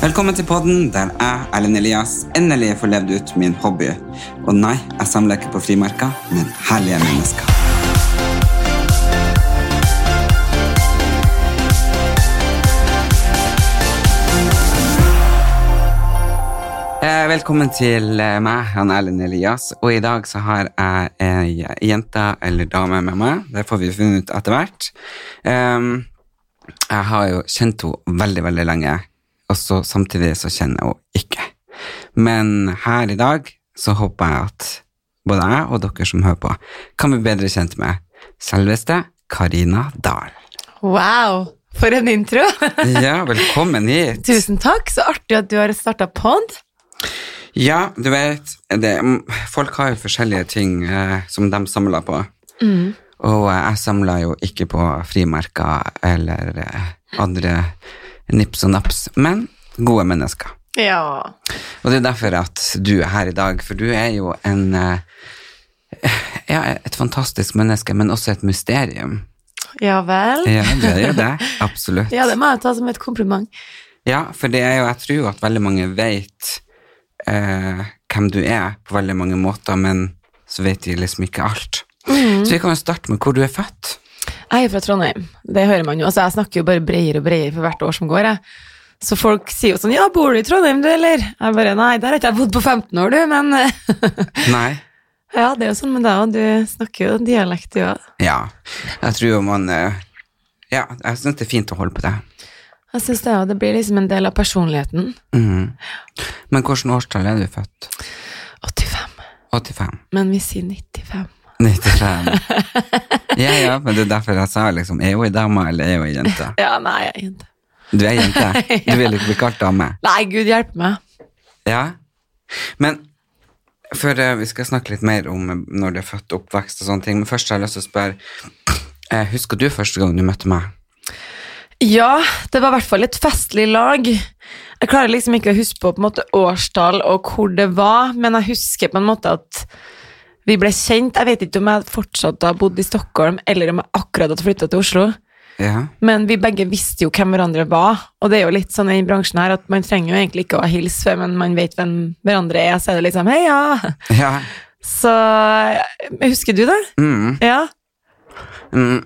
Velkommen til podden der jeg, Erlend Elias, endelig får levd ut min hobby. Og nei, jeg samler ikke på frimerker, men herlige mennesker. Eh, Velkommen til eh, meg, han Erlend Elias. Og i dag så har jeg ei jente eller dame med meg. Det får vi funnet ut etter hvert. Um, jeg har jo kjent henne veldig, veldig lenge, og så samtidig så kjenner jeg henne ikke. Men her i dag så håper jeg at både jeg og dere som hører på, kan bli bedre kjent med selveste Karina Dahl. Wow, for en intro! Ja, velkommen hit. Tusen takk, så artig at du har starta pod. Ja, du vet, det, folk har jo forskjellige ting eh, som de samler på. Og eh, jeg samler jo ikke på frimerker eller eh, andre nips og naps, men gode mennesker. Ja. Og det er derfor at du er her i dag, for du er jo en eh, ja, et fantastisk menneske, men også et mysterium. Ja vel. Ja, det er jo det. Absolutt. Ja, det må jeg ta som et kompliment. Ja, for det er jo, jeg tror jo at veldig mange vet eh, hvem du er på veldig mange måter, men så vet de liksom ikke alt. Så vi kan jo starte med hvor du er født. Jeg er fra Trondheim, det hører man jo. Altså, jeg snakker jo bare bredere og bredere for hvert år som går. Jeg. Så folk sier jo sånn 'ja, bor du i Trondheim, du, eller?' Jeg bare 'nei, der har ikke jeg bodd på 15 år, du', men Nei. Ja, det er jo sånn med deg òg, du snakker jo dialekt, du òg. Ja, jeg tror jo man eh, Ja, jeg syns det er fint å holde på det. Jeg syns det òg, det blir liksom en del av personligheten. Mm. Men hvilket årstall er du født? 85, 85? men vi sier 95. 95. Ja, ja, men det er derfor jeg sa liksom, er hun ei dame eller er hun ei jente? Ja, nei, jeg er jente. Du er jente. Du vil ikke bli kalt dame. Nei, gud hjelpe meg. Ja. Men før eh, vi skal snakke litt mer om eh, når du er født, oppvekst og sånne ting, men først har jeg lyst til å spørre, eh, husker du første gang du møtte meg? Ja, det var i hvert fall et festlig lag. Jeg klarer liksom ikke å huske på, på en måte, årstall og hvor det var, men jeg husker på en måte at vi ble kjent. Jeg vet ikke om jeg fortsatt har bodd i Stockholm, eller om jeg akkurat hadde flytta til Oslo. Ja. Men vi begge visste jo hvem hverandre var, og det er jo litt sånn i bransjen her at man trenger jo egentlig ikke å hilse før men man vet hvem hverandre er, så er det liksom hei, ja. Ja. Så husker du det? Mm. Ja. Mm.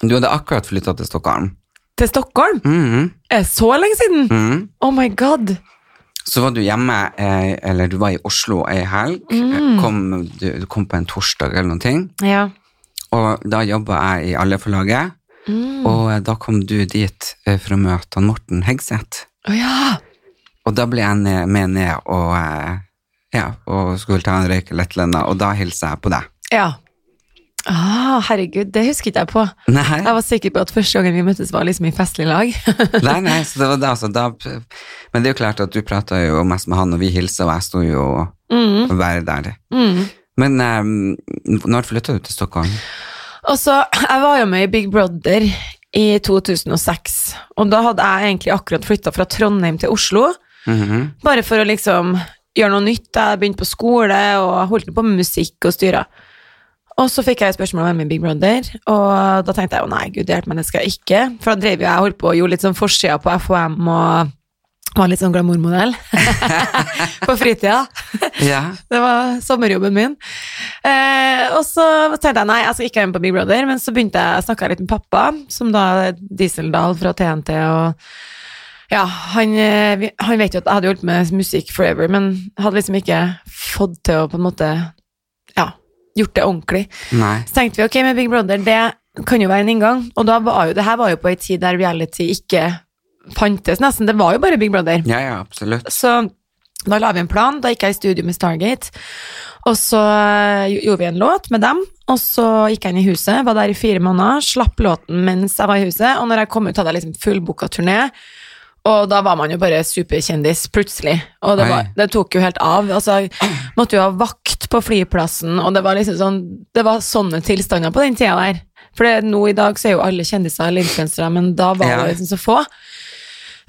Du hadde akkurat flytta til Stockholm. Til Stockholm? Mm. Så lenge siden? Mm. Oh my god. Så var du hjemme, eh, eller du var i Oslo ei helg. Mm. Kom, du, kom på en torsdag eller noen ting. Ja. Og da jobba jeg i Alle-forlaget, Mm. og eh, da kom du dit eh, for å møte han Morten Hegseth. Å ja. Og da ble jeg ned, med ned og, eh, ja, og skulle ta en røyk eller et eller annet, og da hilser jeg på deg. Ja. Ah, herregud, det husker ikke jeg på. Nei, Jeg var sikker på at første gangen vi møttes var liksom i festlig lag. nei, nei så det var da, så da Men det er jo klart at du prata jo mest med han, og vi hilsa, og jeg sto jo mm. bare der. Mm. Men um, når flytta du til Stockholm? Og så, jeg var jo med i Big Brother i 2006, og da hadde jeg egentlig akkurat flytta fra Trondheim til Oslo, Mhm. bare for å liksom gjøre noe nytt. Jeg begynte på skole og holdt på med musikk og styra. Og så fikk jeg spørsmål om med i Big Brother, og da tenkte jeg jo nei, gud hjelpe meg, det skal jeg ikke. For da drev jeg holdt på og gjorde litt sånn forsida på FHM og var litt sånn glamourmodell på fritida. Ja. Det var sommerjobben min. Eh, og så tenkte jeg nei, jeg skal ikke være med på Big Brother, men så begynte jeg å snakke litt med pappa, som da er Dieseldal fra TNT, og ja, han, eh, han vet jo at jeg hadde holdt med musikk forever, men hadde liksom ikke fått til å på en måte, gjort det ordentlig. Nei. Så tenkte vi, ok, med Big Brother, det kan jo være en inngang, og da var jo, det her var jo på en tid der reality ikke fantes nesten, det var jo bare Big Brother. Ja, ja, absolutt. Så da la vi en plan, da gikk jeg i studio med Stargate, og så eh, gjorde vi en låt med dem, og så gikk jeg inn i huset, var der i fire måneder, slapp låten mens jeg var i huset, og når jeg kom ut hadde jeg liksom fullbooka turné, og da var man jo bare superkjendis plutselig, og det, var, det tok jo helt av, altså, måtte jo ha vakt på flyplassen, og det var liksom sånn, det var sånne tilstander på den tida der, for det, nå i dag så er jo alle kjendiser eller influensere, men da var Ja. det liksom så få.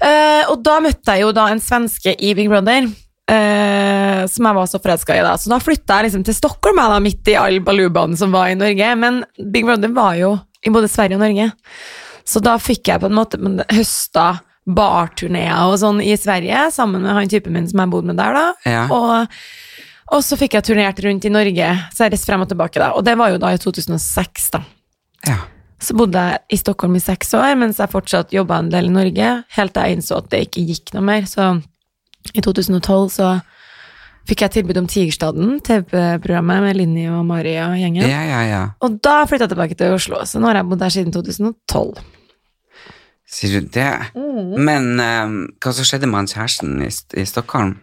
Uh, og da møtte jeg jo da en svenske i Big Brother, Uh, som jeg var så forelska i da. Så da flytta jeg liksom til Stockholm, jeg da, midt i all balubaen som var i Norge. Men Big Brother var jo i både Sverige og Norge. Så da fikk jeg på en måte høsta barturneer og sånn i Sverige, sammen med han typen min som jeg bodde med der, da. Ja. Og, og så fikk jeg turnert rundt i Norge, så jeg reiste frem og tilbake da. Og det var jo da i 2006, da. ja. Så bodde jeg i Stockholm i seks år, mens jeg fortsatt jobba en del i Norge, helt til jeg innså at det ikke gikk noe mer. Så i 2012 så fikk jeg tilbud om Tigerstaden, TV-programmet med Linni og Mari og gjengen. Ja, ja, ja. Og da flytta jeg tilbake til Oslo, så nå har jeg bodd der siden 2012. Sier du det? Mm. Men um, hva så skjedde med han kjæresten i, i Stockholm?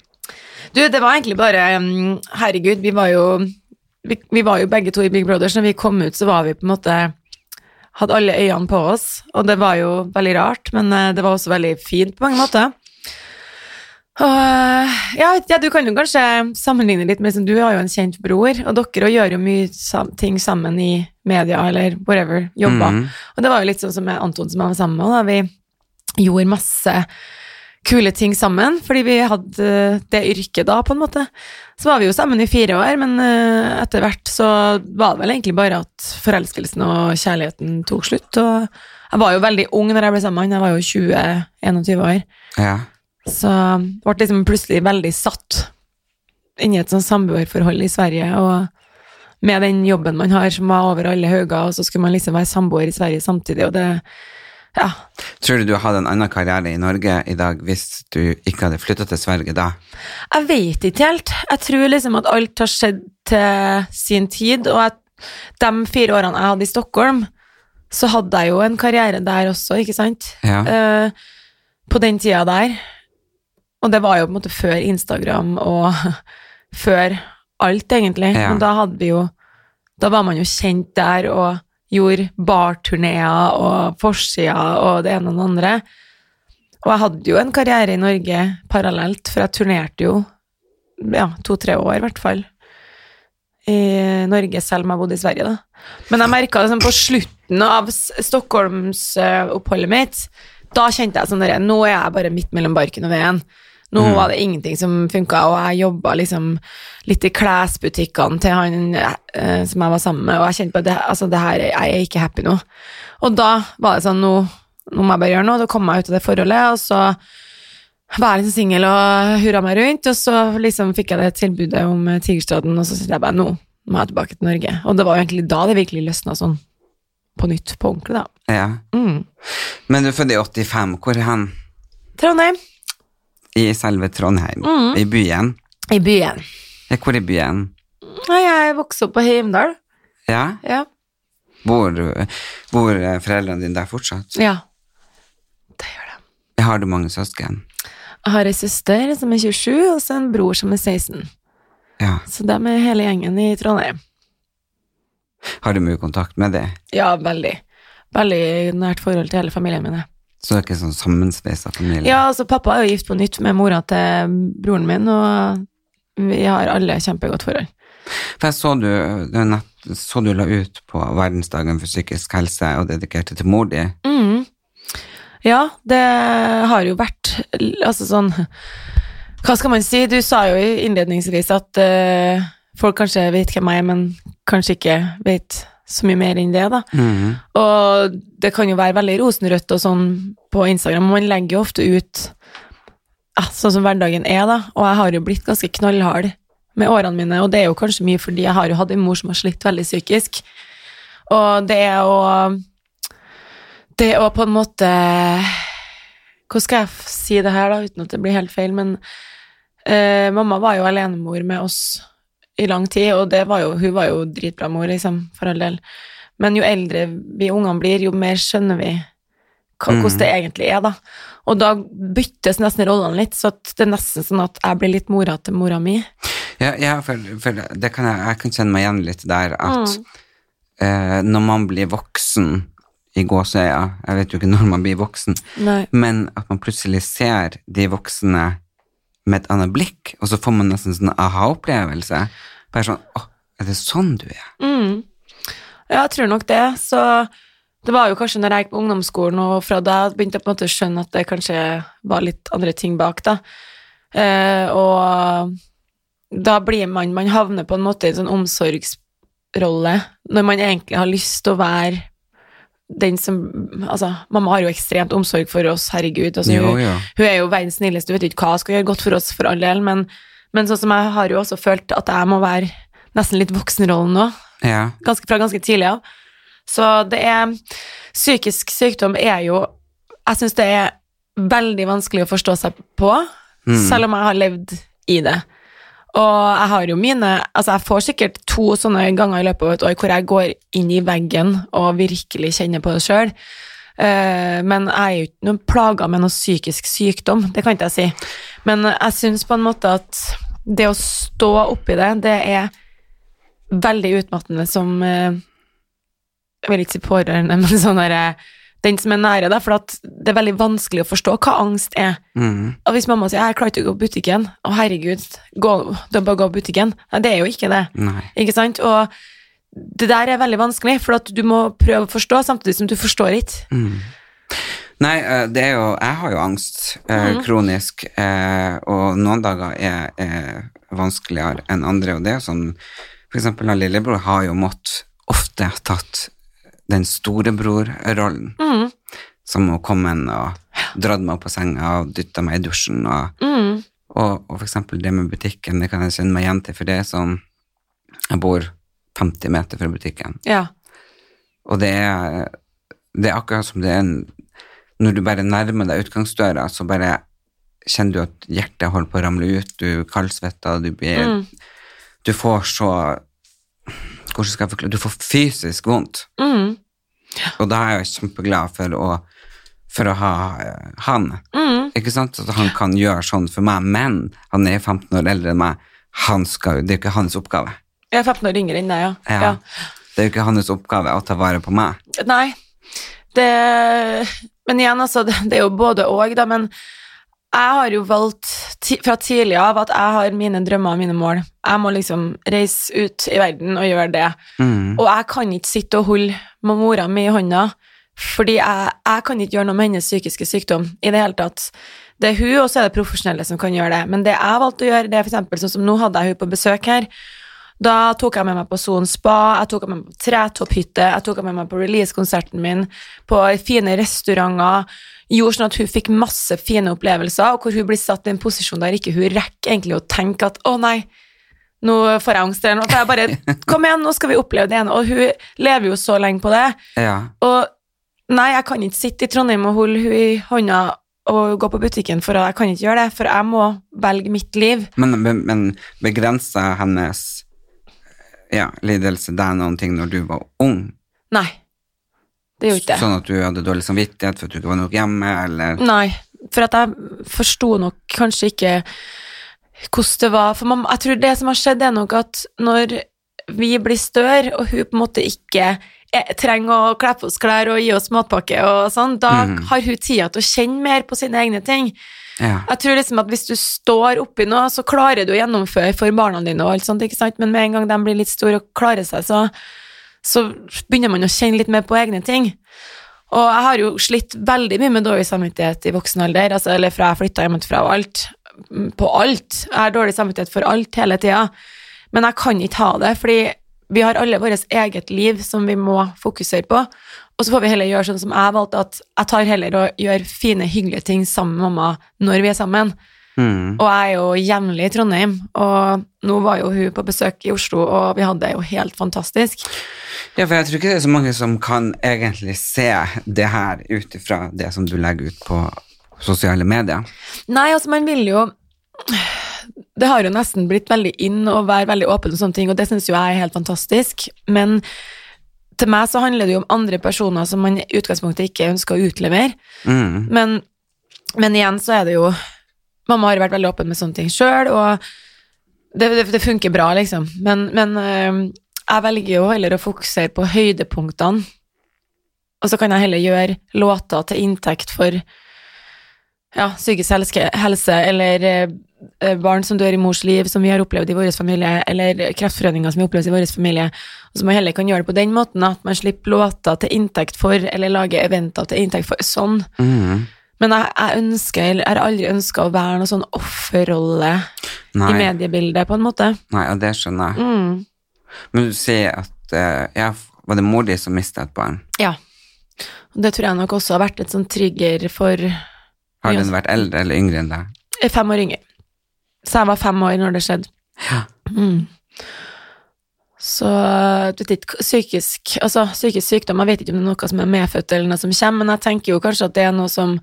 Du, det var egentlig bare um, Herregud, vi var jo vi, vi var jo begge to i Big Brothers. Når vi kom ut, så var vi på en måte Hadde alle øynene på oss, og det var jo veldig rart, men eh, det var også veldig fint på mange måter. Og eh, ja, ja, du kan jo kanskje sammenligne litt med liksom, Du har jo en kjent bror, og dere gjør jo mye sam ting sammen i media eller whatever, jobber. Mhm. Og det var jo litt sånn som med Anton som jeg var sammen med, da vi gjorde masse kule ting sammen, fordi vi hadde eh, det yrket da, på en måte. Så var vi jo sammen i fire år, men eh, etter hvert så var det vel egentlig bare at forelskelsen og kjærligheten tok slutt, og jeg var jo veldig ung når jeg ble sammen med han, jeg var jo 20-21 år. Ja. Så ble liksom plutselig veldig satt inn i et sånn samboerforhold i Sverige, og med den jobben man har som var over alle hauger, og så skulle man liksom være samboer i Sverige samtidig, og det Ja. Tror du du hadde en annen karriere i Norge i dag hvis du ikke hadde flytta til Sverige da? Jeg vet ikke helt. Jeg tror liksom at alt har skjedd til sin tid, og at de fire årene jeg hadde i Stockholm, så hadde jeg jo en karriere der også, ikke sant? Ja. Uh, på den tida der. Og det var jo på en måte før Instagram og før alt, egentlig. Ja. Men da hadde vi jo Da var man jo kjent der og gjorde barturneer og forsider og det ene og det andre. Og jeg hadde jo en karriere i Norge parallelt, for jeg turnerte jo ja, to-tre år, i hvert fall. I Norge, selv om jeg bodde i Sverige, da. Men jeg merka liksom på slutten av Stockholmsoppholdet mitt, da kjente jeg sånn Nå er jeg bare midt mellom barken og veden. Nå var det ingenting som funka, og jeg jobba liksom litt i klesbutikkene til han eh, som jeg var sammen med, og jeg kjente på at det, altså, det her, jeg er ikke happy nå. Og da var det sånn, nå, nå må jeg bare gjøre noe, da kom jeg ut av det forholdet, og så var jeg liksom singel og hurra meg rundt, og så liksom fikk jeg det tilbudet om eh, Tigerstaden, og så sier jeg bare nå må jeg tilbake til Norge. Og det var jo egentlig da det virkelig løsna sånn på nytt, på ordentlig, da. Ja. Mm. Men du er født i 85. Hvor er han? Trondheim, I selve Trondheim? Mm. I byen? i byen. Ja, hvor i byen? Jeg vokste opp på Heimdal. Ja? Ja. Bor, bor eh, foreldrene dine der fortsatt? ja. Det gjør det. Har du mange søsken? Jeg har ei søster som er 27, og så en bror som er 16. Ja. Så dem er hele gjengen i Trondheim. Har du mye kontakt med dem? Ja, veldig. Veldig nært forhold til hele familien min. Så det er ikke sånn sammensveisa familie? Ja, altså pappa er jo gift på nytt med mora til broren min, og vi har alle kjempegodt forhold. For jeg så du, nett, så du la ut på verdensdagen for psykisk helse og dedikerte til mor di. Mm. Ja, det har jo vært altså sånn Hva skal man si? Du sa jo innledningsvis at uh, folk kanskje vet hvem jeg er, men kanskje ikke vet så mye mer enn det, da. Mm. Og det kan jo være veldig rosenrødt og sånn på Instagram, man legger jo ofte ut ja, sånn som hverdagen er, da. Og jeg har jo blitt ganske knallhard med årene mine, og det er jo kanskje mye fordi jeg har jo hatt en mor som har slitt veldig psykisk. Og det er å Det å på en måte Hvordan skal jeg si det her, da, uten at det blir helt feil, men eh, mamma var jo alenemor med oss i lang tid, og det var jo, hun var jo dritbra mor, liksom, for all del. Men jo eldre vi ungene blir, jo mer skjønner vi Mm. hvordan det egentlig er, da. Og da byttes nesten rollene litt, så det er nesten sånn at jeg blir litt mora til mora mi. Ja, ja for, for det kan jeg, jeg kan kjenne meg igjen litt der at Mm. eh, når man blir voksen i gåsøya, jeg vet jo ikke når man blir voksen, Nei. men at man plutselig ser de voksne med et annet blikk, og så får man nesten sånn aha-opplevelse. Bare sånn, åh, er det sånn du er? Mm. Ja, jeg tror nok det. Så det var jo kanskje når jeg gikk på ungdomsskolen, og fra da begynte jeg på en måte å skjønne at det kanskje var litt andre ting bak, da. Eh, og da blir man Man havner på en måte i en sånn omsorgsrolle når man egentlig har lyst til å være den som Altså, mamma har jo ekstremt omsorg for oss, herregud. Altså, Jo, hun, jo. hun er jo verdens snilleste, hun vet ikke hva hun skal gjøre godt for oss, for all del, men, men sånn som jeg har jo også følt at jeg må være nesten litt voksenrollen nå, Ja. ganske, fra ganske tidlig av. Så det er Psykisk sykdom er jo Jeg syns det er veldig vanskelig å forstå seg på, selv om jeg har levd i det. Og jeg har jo mine Altså, jeg får sikkert to sånne ganger i løpet av et år hvor jeg går inn i veggen og virkelig kjenner på det sjøl. men jeg er jo ikke noen plaga med noe psykisk sykdom, det kan ikke jeg si. Men jeg syns på en måte at det å stå oppi det, det er veldig utmattende som eh, Jeg vil ikke si pårørende, men sånn derre Den som er nære, deg, for at det er veldig vanskelig å forstå hva angst er. Mm. Og hvis mamma sier 'jeg klarer ikke å gå på butikken', å herregud, gå, du bare gå på butikken. Nei, det er jo ikke det. Nei. Ikke sant? Og det der er veldig vanskelig, for at du må prøve å forstå, samtidig som du forstår ikke. Mm. Nei, eh, det er jo Jeg har jo angst eh, Mhm. kronisk, eh, og noen dager er, er vanskeligere enn andre, og det er jo sånn For eksempel lillebror har jo måttet ofte tatt den storebrorrollen, Mm. som å komme inn og dratt meg opp på senga og dytta meg i dusjen og Mm. Og, og eksempel det med butikken, det kan jeg kjenne meg igjen til, for det er sånn Jeg bor 50 meter fra butikken, Ja. og det er, det er akkurat som det er en Når du bare nærmer deg utgangsdøra, så bare kjenner du at hjertet holder på å ramle ut, du kaldsvetter, du blir Mm. Du får så Hvordan skal jeg forklare Du får fysisk vondt. Mm. Og da er jeg kjempeglad for å, for å ha eh, han. Mm. Ikke sant? At han kan gjøre sånn for meg, men han er 15 år eldre enn meg. Han skal, det er jo ikke hans oppgave. Jeg er 15 år yngre enn deg, ja. Ja. ja. Det er jo ikke hans oppgave å ta vare på meg. Nei, det Men igjen, altså, det, det er jo både og, da, men jeg har jo valgt fra tidlig av at jeg har mine drømmer og mine mål. Jeg må liksom reise ut i verden og gjøre det. Mm. Og jeg kan ikke sitte og holde med mora mi i hånda, fordi jeg, jeg kan ikke gjøre noe med hennes psykiske sykdom i det hele tatt. Det er hun, og så er det profesjonelle som kan gjøre det. Men det jeg valgte å gjøre, det er eksempel sånn som nå hadde jeg hun på besøk her. Da tok jeg med meg på Son spa, jeg tok med meg på Tretopphytte, jeg tok med meg på release-konserten min, på fine restauranter, gjorde sånn at hun fikk masse fine opplevelser, og hvor hun blir satt i en posisjon der ikke hun rekker egentlig å tenke at å nei, nå får jeg angst eller noe, for jeg bare kom igjen, nå skal vi oppleve det ene, og hun lever jo så lenge på det, Ja. og nei, jeg kan ikke sitte i Trondheim og holde hun i hånda og gå på butikken, for jeg kan ikke gjøre det, for jeg må velge mitt liv. Men, men, begrensa hennes ja, lidelse deg noen ting når du var ung? Nei, det gjorde ikke det. Sånn at du hadde dårlig samvittighet for at du ikke var nok hjemme, eller Nei, for at jeg forsto nok kanskje ikke hvordan det var. For mamma, jeg tror det som har skjedd, er nok at når vi blir større, og hun på en måte ikke er, trenger å kle på oss klær og gi oss matpakke og sånn, da mm. har hun tida til å kjenne mer på sine egne ting. Ja. Jeg tror liksom at hvis du står oppi noe, så klarer du å gjennomføre for barna dine og alt sånt, ikke sant? Men med en gang de blir litt store og klarer seg, så, så begynner man å kjenne litt mer på egne ting. Og jeg har jo slitt veldig mye med dårlig samvittighet i voksen alder, altså, eller fra jeg flytta hjemmefra og alt. Mm, På alt. Jeg har dårlig samvittighet for alt hele tida. Men jeg kan ikke ha det, fordi vi har alle vårt eget liv som vi må fokusere på. Og så får vi heller gjøre sånn som jeg valgte, at jeg tar heller og gjør fine, hyggelige ting sammen med mamma når vi er sammen. Mm. Og jeg er jo jevnlig i Trondheim, og nå var jo hun på besøk i Oslo, og vi hadde det jo helt fantastisk. ja, for jeg tror ikke det er så mange som kan egentlig se det her ut ifra det som du legger ut på sosiale medier. Nei, altså, man vil jo Det har jo nesten blitt veldig inn å være veldig åpen om sånne ting, og det syns jo jeg er helt fantastisk, men til meg så handler det jo om andre personer som man i utgangspunktet ikke ønsker å utlevere. Mm. Men, men igjen så er det jo Mamma har vært veldig åpen med sånne ting sjøl, og det, det, det funker bra, liksom. Men, men øh, jeg velger jo heller å fokusere på høydepunktene, og så kan jeg heller gjøre låter til inntekt for ja, psykisk helse, helse eller eh, barn som dør i mors liv, som vi har opplevd i vår familie, eller kreftforeninger som vi har opplevd i vår familie, og så man heller kan gjøre det på den måten, at man slipper låter til inntekt for, eller lager eventer til inntekt for, sånn. Mm. Men jeg, jeg ønsker, eller jeg har aldri ønska å være noen sånn offerrolle i mediebildet, på en måte. Nei, og det skjønner jeg. Mm. Men du sier at eh, ja, var det mor di som mista et barn? Ja. Det tror jeg nok også har vært et sånn trigger for Har den vært eldre eller yngre enn deg? eh, fem år yngre. Så jeg var fem år når det skjedde. Ja. Mm. Så du vet ikke, psykisk, altså, psykisk sykdom, jeg vet ikke om det er noe som er medfødt eller noe som kommer, men jeg tenker jo kanskje at det er noe som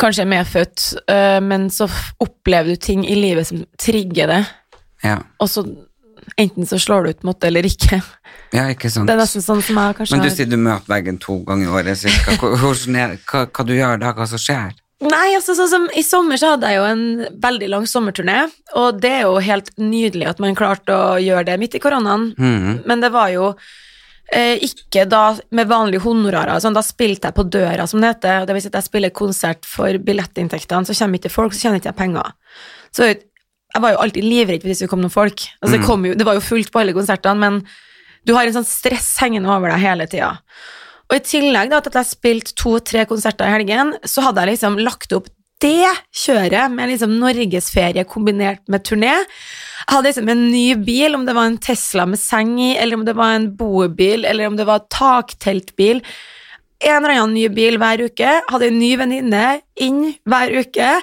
kanskje er medfødt, øh, men så opplever du ting i livet som trigger det, Ja, og så enten så slår du ut mot det eller ikke. ja ikke sant. Det er nesten sånn som jeg kanskje Men du har- sier du møter veggen to ganger i året cirka. Hva, hva, hva du gjør da, hva som skjer? Nei, altså sånn som I sommer så hadde jeg jo en veldig lang sommerturné, og det er jo helt nydelig at man klarte å gjøre det midt i koronaen, Mhm. men det var jo eh, ikke da med vanlige honorarer. Sånn, da spilte jeg på døra, som det heter. og Det vil si at jeg spiller konsert for billettinntektene, så kommer ikke folk, så tjener ikke jeg penger. Så jeg var jo alltid livredd hvis det kom noen folk. Altså, det, kom jo, det var jo fullt på alle konsertene, men du har en sånn stress hengende over deg hele tida. Og i tillegg da, at jeg spilte to-tre konserter i helgen, så hadde jeg liksom lagt opp det kjøret med liksom norgesferie kombinert med turné. Jeg hadde liksom en ny bil, om det var en Tesla med seng i, eller om det var en bobil, eller om det var takteltbil. En eller annen ny bil hver uke. Hadde en ny venninne inn hver uke.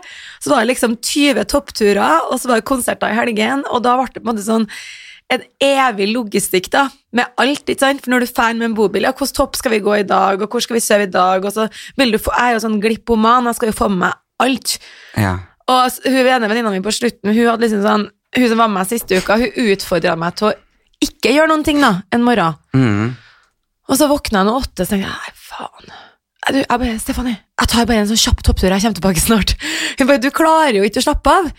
Så var det liksom 20 toppturer, og så var det konserter i helgen, og da ble det på en måte sånn en evig logistikk da, med alt, ikke sant? For når du fan med en bobil, ja, hvordan topp skal vi gå i dag, og hvor skal vi sove i dag, og så vil du få, jeg er jo sånn glippoman, jeg skal jo få med meg alt. Ja. Og hun ene venninna mi på slutten, hun hadde liksom sånn, hun som var med meg siste uka, hun utfordret meg til å ikke gjøre noen ting da, en morgen. Mm. Og så våkna jeg nå åtte, så tenkte jeg, nei, faen. Jeg, du, jeg bare, Stefanie, jeg tar bare en sånn kjapp topptur, jeg kommer tilbake snart. Hun bare, du klarer jo ikke å slappe av.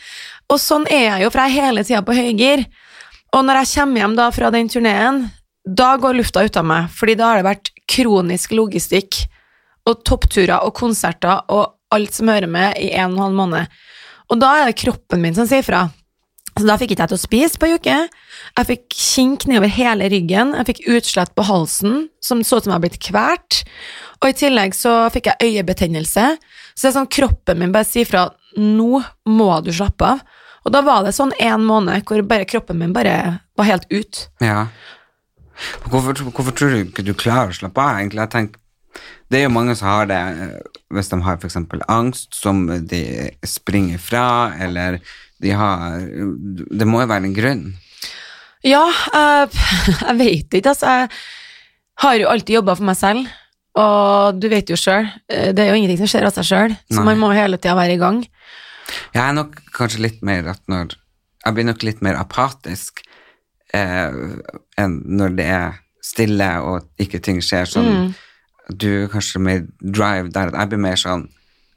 Og sånn er jeg jo, for jeg er hele tida på høygir. Og når jeg kommer hjem da fra den turneen, da går lufta ut av meg, fordi da har det vært kronisk logistikk og toppturer og konserter og alt som hører med i en og en halv måned. Og da er det kroppen min som sier fra. Så da fikk ikke jeg til å spise på ei uke. Jeg fikk kink nedover hele ryggen, jeg fikk utslett på halsen, som så ut som jeg hadde blitt kvert. Og i tillegg så fikk jeg øyebetennelse. Så det er sånn kroppen min bare sier fra nå må du slappe av. Og da var det sånn en måned hvor bare kroppen min bare var helt ut. Ja. Hvorfor, hvorfor tror du ikke du klarer å slappe av, egentlig? Jeg tenker, det er jo mange som har det eh, hvis de har eksempel angst, som de springer fra, eller de har Det må jo være en grunn. Ja, jeg, jeg vet ikke, altså. Jeg har jo alltid jobba for meg selv, og du vet jo sjøl, det er jo ingenting som skjer av seg sjøl, så man må hele tida være i gang. Jeg er nok kanskje litt mer at når Jeg blir nok litt mer apatisk eh, enn når det er stille og ikke ting skjer sånn. Mm. Du kanskje mer drive der. Jeg blir mer sånn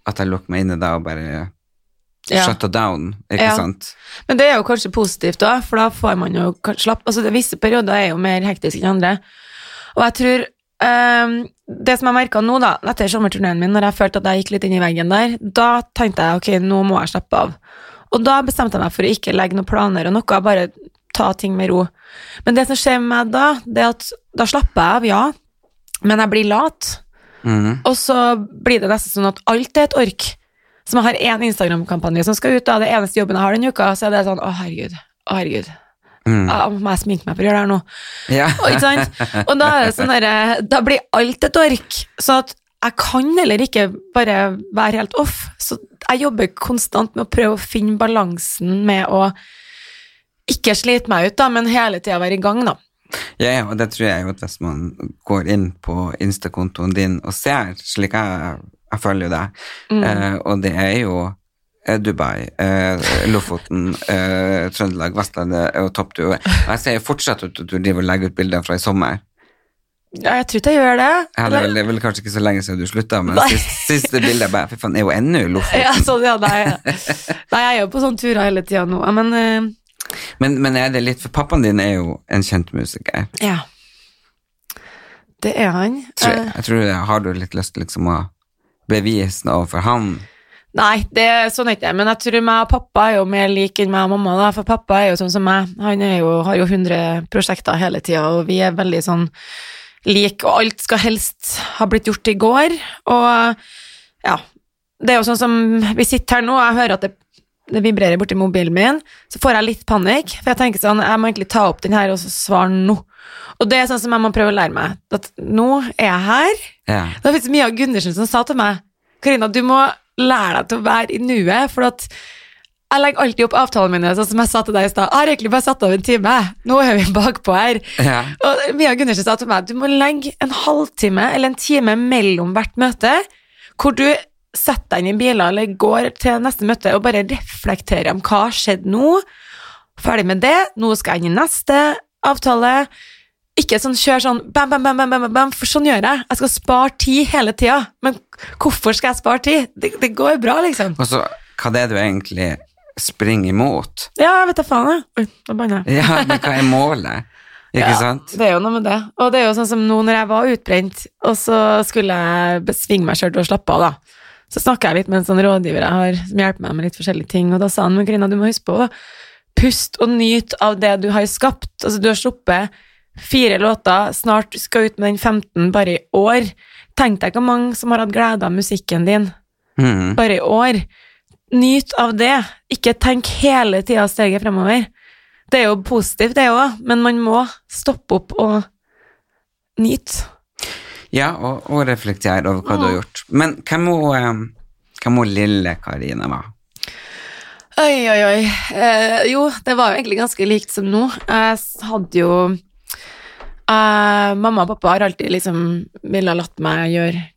at jeg lukker meg inne da og bare Ja. shut down, ikke Ja. sant? Men det er jo kanskje positivt da, for da får man jo slapp, altså visse perioder er jo mer hektiske enn andre. Og jeg tror, ehm, det som jeg merket nå da, etter sommerturneen min, når jeg følte at jeg gikk litt inn i veggen der, da tenkte jeg, ok, nå må jeg slappe av. Og da bestemte jeg meg for å ikke legge noen planer og noe, bare ta ting med ro. Men det som skjer med meg da, det er at da slapper jeg av, ja, men jeg blir lat. Mm. Og så blir det nesten sånn at alt er et ork. Som jeg har én Instagram-kampanje som skal ut, da, det eneste jobben jeg har denne uka, så er det sånn, å herregud, å herregud, Mm. må jeg sminke meg for å gjøre det her nå? Ja. Og, og da sånn der, da blir alt et ork, så at jeg kan heller ikke bare være helt off. Så jeg jobber konstant med å prøve å finne balansen med å ikke slite meg ut, da, men hele tida være i gang, da. Ja, ja, og det tror jeg jo at hvis man går inn på Insta-kontoen din og ser, slik jeg, jeg følger deg, Mm. eh, og det er jo Dubai, eh, Lofoten, eh, Trøndelag, Vestlandet og Topptur. Og jeg ser fortsatt at du driver og legger ut bilder fra i sommer. Ja, jeg tror ikke jeg gjør det. Ja, det, er vel, det er vel kanskje ikke så lenge siden du slutta, men siste, siste bildet bare, fy faen, er jo ennå i Lofoten. Ja, sånn, ja, nei. nei, jeg er jo på sånne turer hele tida nå, men uh... Men, men er det litt, for pappaen din er jo en kjent musiker. ja. Det er han. Tror, Eh, jeg, tror, har du litt lyst til liksom å bevise noe overfor han? Nei, det er sånn er ikke det, men jeg tror meg og pappa er jo mer like enn meg og mamma, da, for pappa er jo sånn som meg. Han er jo, har jo 100 prosjekter hele tida, og vi er veldig sånn like, og alt skal helst ha blitt gjort i går, og ja, det er jo sånn som vi sitter her nå, og jeg hører at det, det vibrerer borti mobilen min, så får jeg litt panikk, for jeg tenker sånn, jeg må egentlig ta opp den her og svare nå. Og det er sånn som jeg må prøve å lære meg, at nå er jeg her. Ja. Det er faktisk Mia Gundersen som sa til meg Karina, du må lære deg til å være i nuet, for at jeg legger alltid opp avtalene mine, sånn som jeg sa til deg i stad. Jeg har egentlig bare satt av en time. Nå er vi bakpå her. Ja. Og Mia Gundersen sa til meg du må legge en halvtime eller en time mellom hvert møte, hvor du setter deg inn i biler eller går til neste møte og bare reflekterer om hva har skjedd nå. Ferdig med det, nå skal jeg inn i neste avtale. Ikke sånn kjør sånn bam, bam, bam, bam, bam, bam, for sånn gjør jeg. Jeg skal spare tid hele tida. Men hvorfor skal jeg spare tid? Det, det går bra, liksom. Og så hva det er du egentlig springer imot. Ja, jeg vet da faen, jeg. Oi, nå banner jeg. Ja, men hva er målet? Ikke Ja, sant? Det er jo noe med det. Og det er jo sånn som nå når jeg var utbrent, og så skulle jeg besvinge meg sjøl til å slappe av, da. Så snakka jeg litt med en sånn rådgiver jeg har, som hjelper meg med litt forskjellige ting, og da sa han men Karina, du må huske på å puste og nyte av det du har skapt. Altså, du har sluppet fire låter, snart skal ut med den 15 bare i år. Tenk deg hvor mange som har hatt glede av musikken din mm. bare i år. Nyt av det. Ikke tenk hele tida steget fremover. Det er jo positivt, det òg, men man må stoppe opp og nyte. Ja, og, og reflektere over hva du har gjort. Men hvem må, eh, hvem må lille Karine være? Oi, oi, oi. Eh, jo, det var jo egentlig ganske likt som nå. Jeg hadde jo eh, Mamma og pappa har alltid liksom ville latt meg gjøre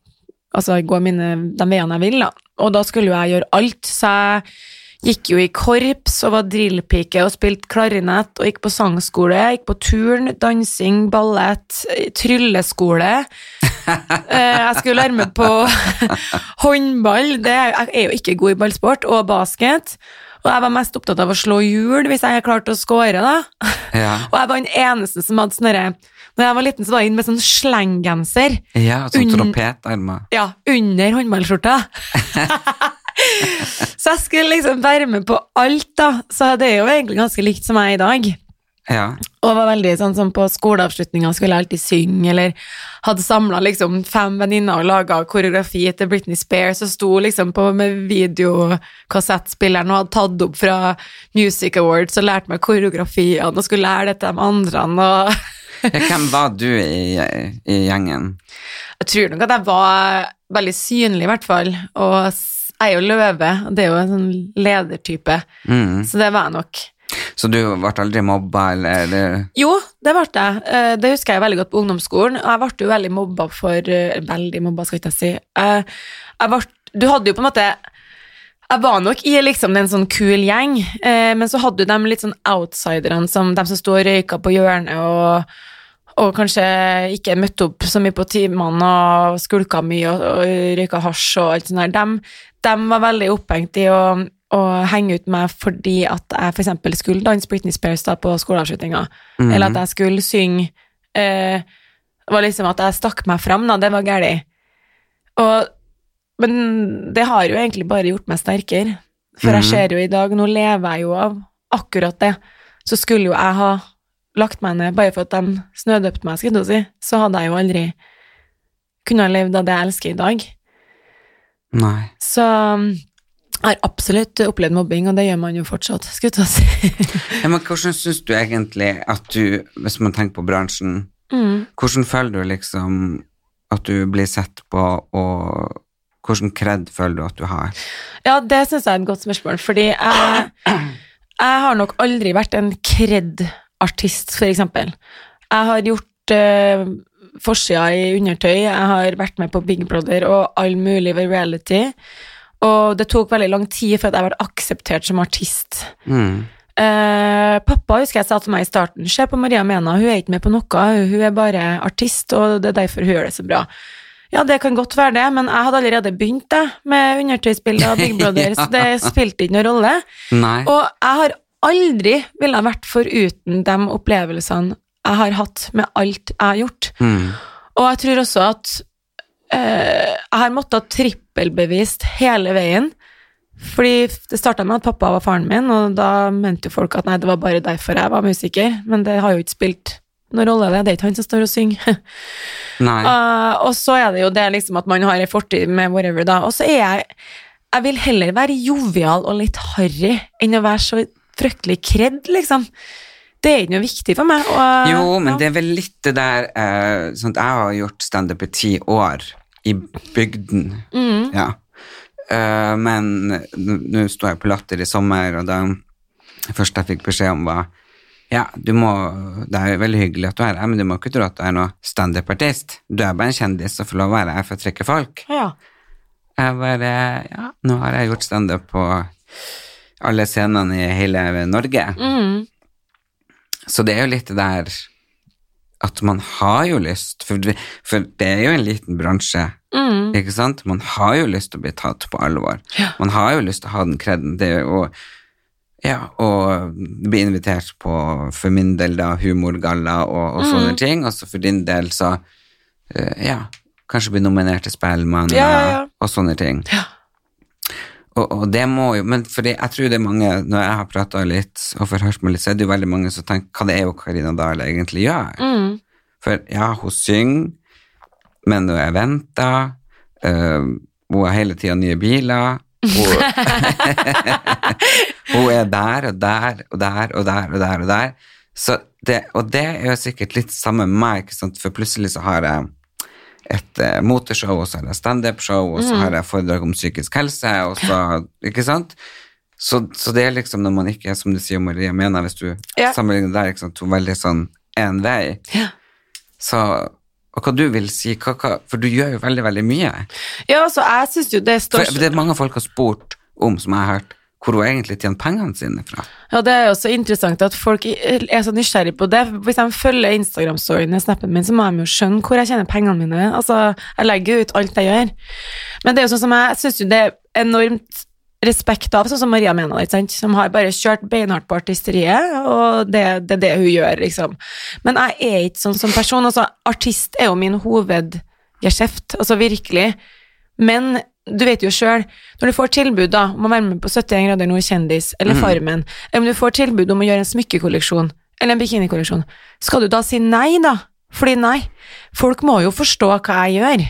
Altså gå mine, de veiene jeg vil, da. Og da skulle jo jeg gjøre alt, så jeg gikk jo i korps og var drillpike og spilte klarinett og gikk på sangskole, gikk på turn, dansing, ballett, trylleskole. Eh, jeg skulle lære meg på håndball, det jeg er jo ikke god i ballsport, og basket. Og jeg var mest opptatt av å slå hjul hvis jeg klarte å score, da. Ja, Og jeg var den eneste som hadde sånn derre Når jeg var liten, så var jeg inne med sånn slenggenser. ja sånn trompetarmer. Ja, under håndballskjorta. så jeg skulle liksom være med på alt, da. Så det er jo egentlig ganske likt som jeg er i dag. Ja. Og var veldig sånn som på skoleavslutninga skulle jeg alltid synge, eller hadde samla liksom fem venninner og laga koreografi til Britney Spears, og sto liksom på med videokassettspilleren og hadde tatt opp fra Music Awards og lært meg koreografiene og skulle lære det til de andre. Og. Hvem var du i, i gjengen? jeg tror nok at jeg var veldig synlig, i hvert fall. Og jeg er jo løve, og det er jo en sånn ledertype, Mm. så det var jeg nok. Så du ble aldri mobba, eller? eller? Jo, det ble jeg. Eh, Det husker jeg veldig godt på ungdomsskolen. og Jeg ble jo veldig mobba for eh, Veldig mobba, skal ikke jeg si. Eh, Jeg ble, du hadde jo på en måte Jeg var nok i liksom en sånn kul gjeng, eh, men så hadde du de litt sånn outsiderne, som de som sto og røyka på hjørnet og og kanskje ikke møtte opp så mye på timene og skulka mye og, og røyka hasj og alt sånt der. De, de var veldig opphengt i å, å henge ut meg fordi at jeg eksempel skulle danse Britney Spears da på skoleavslutninga, Mhm. eller at jeg skulle synge eh, Det var liksom at jeg stakk meg fram, da. Det var galt. Og Men det har jo egentlig bare gjort meg sterkere. For jeg Mhm. ser jo i dag, nå lever jeg jo av akkurat det. Så skulle jo jeg ha lagt meg ned bare for at de snødøpte meg, skulle jeg si, så hadde jeg jo aldri kunnet levd av det jeg elsker i dag. Nei. Så um, jeg har absolutt opplevd mobbing, og det gjør man jo fortsatt, skulle jeg si. Ja, men hvordan syns du egentlig at du, hvis man tenker på bransjen, mm. hvordan føler du liksom at du blir sett på, og hvordan kred føler du at du har? Ja, det syns jeg er et godt spørsmål, fordi jeg, jeg har nok aldri vært en kred-artist, for eksempel. Jeg har gjort uh, forsida i undertøy, jeg har vært med på Big Brother og all mulig reality, og det tok veldig lang tid at jeg ble akseptert som artist. Mm. Uh, pappa husker jeg sa til meg i starten Se på Maria Mena, hun er ikke med på noe, hun er bare artist, og det er derfor hun gjør det så bra. Ja, det kan godt være det, men jeg hadde allerede begynt det, med undertøysbilder av Big Brother, så det spilte ikke noen rolle. Nei. Og jeg har aldri ville vært foruten de opplevelsene jeg har hatt med alt jeg har gjort. Mm. Og jeg tror også at øh, jeg har måttet trippelbevist hele veien. Fordi det starta med at pappa var faren min, og da mente jo folk at nei, det var bare derfor jeg var musiker, men det har jo ikke spilt noen rolle, det. Det er ikke han som står og synger. Uh, og så er det jo det liksom at man har en fortid med whatever, da. Og så er jeg Jeg vil heller være jovial og litt harry enn å være så fryktelig kredd, liksom. det er ikke noe viktig for meg. Og, Jo, men ja. det er vel litt det der uh, sånn at Jeg har gjort standup i ti år i bygden. Mm. Ja. Uh, men nå står sto jeg på Latter i sommer, og det første jeg fikk beskjed om, var ja, du må, det er jo veldig hyggelig at du er her, men du må ikke tro at du er noe standup-artist. Du er bare en kjendis og får lov å være her for å trekke folk. ja. Jeg bare Ja, nå har jeg gjort standup på alle scenene i hele Norge. Mm. Så det er jo litt det der at man har jo lyst, for, for det er jo en liten bransje, Mm. ikke sant? Man har jo lyst til å bli tatt på alvor. Ja. Man har jo lyst til å ha den kreden. Det er jo ja, og bli invitert på, for min del, da, humorgalla og, og sånne Mm. ting, og så for din del, så uh, ja, kanskje bli nominert til Spellemann Ja, ja, ja. og, sånne ting. Ja. Og, og det må jo, men fordi jeg tror det er mange, når jeg har pratet litt og forhørt meg litt, så er det jo veldig mange som tenker, hva det er jo Karina Dahl egentlig gjør? Mm. For ja, hun synger, men hun er venta, øh, hun har hele tida nye biler, hun, hun er der og der og der og der og der og der. Så det, og det er jo sikkert litt samme med meg, for plutselig så har jeg et eh, motorshow, og så har jeg standup-show, og så har jeg foredrag om psykisk helse, og så, ikke sant? Så, så det er liksom når man ikke, som du sier, Maria, mener hvis du Ja. sammenligner der, ikke sant, to veldig sånn en vei, Ja. så, og hva du vil si, hva, hva, for du gjør jo veldig, veldig mye. ja, altså, jeg synes jo det står For det er mange folk har spurt om, som jeg har hørt, hvor hun egentlig tjener pengene sine fra. Ja, det er jo så interessant at folk er så nysgjerrig på det. Hvis de følger Instagram-storyene, snappen min, så må de jo skjønne hvor jeg tjener pengene mine. Altså, jeg legger jo ut alt jeg gjør. Men det er jo sånn som jeg syns jo det er enormt respekt av, sånn som Maria det, som har bare kjørt beinhardt på artisteriet, og det, det er det hun gjør, liksom. Men jeg er ikke sånn som person. Altså, artist er jo min hovedgeskjeft, altså virkelig. Men du vet jo sjøl, når du får tilbud da, om å være med på 71 grader nord kjendis, eller Farmen, eller om du får tilbud om å gjøre en smykkekolleksjon, eller en bikinikolleksjon, skal du da si nei, da? Fordi nei, folk må jo forstå hva jeg gjør.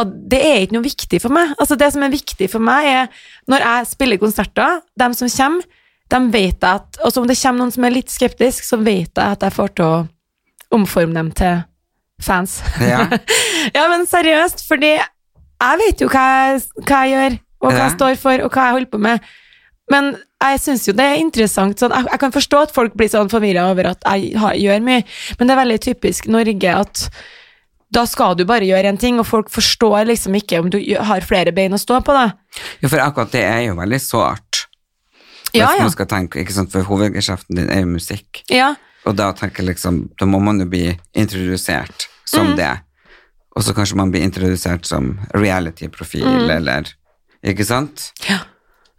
At det er ikke noe viktig for meg. Altså Det som er viktig for meg, er når jeg spiller konserter, dem som kommer, de vet at Og så om det kommer noen som er litt skeptisk, så vet jeg at jeg får til å omforme dem til fans. Ja. ja, men seriøst, fordi jeg vet jo hva jeg, hva jeg gjør, og hva jeg står for, og hva jeg holder på med. Men jeg syns jo det er interessant. Sånn, jeg, jeg kan forstå at folk blir sånn forvirra over at jeg har, gjør mye, men det er veldig typisk Norge at da skal du bare gjøre en ting, og folk forstår liksom ikke om du har flere bein å stå på, da. Jo, for akkurat det er jo veldig sårt. Ja, ja. skal tenke, ikke sant, for hovedgeskjeften din er jo musikk. Ja, Og da tenker jeg liksom, da må man jo bli introdusert som Mm. det. Og så kanskje man blir introdusert som reality-profil, Mm. eller Ikke sant? Ja.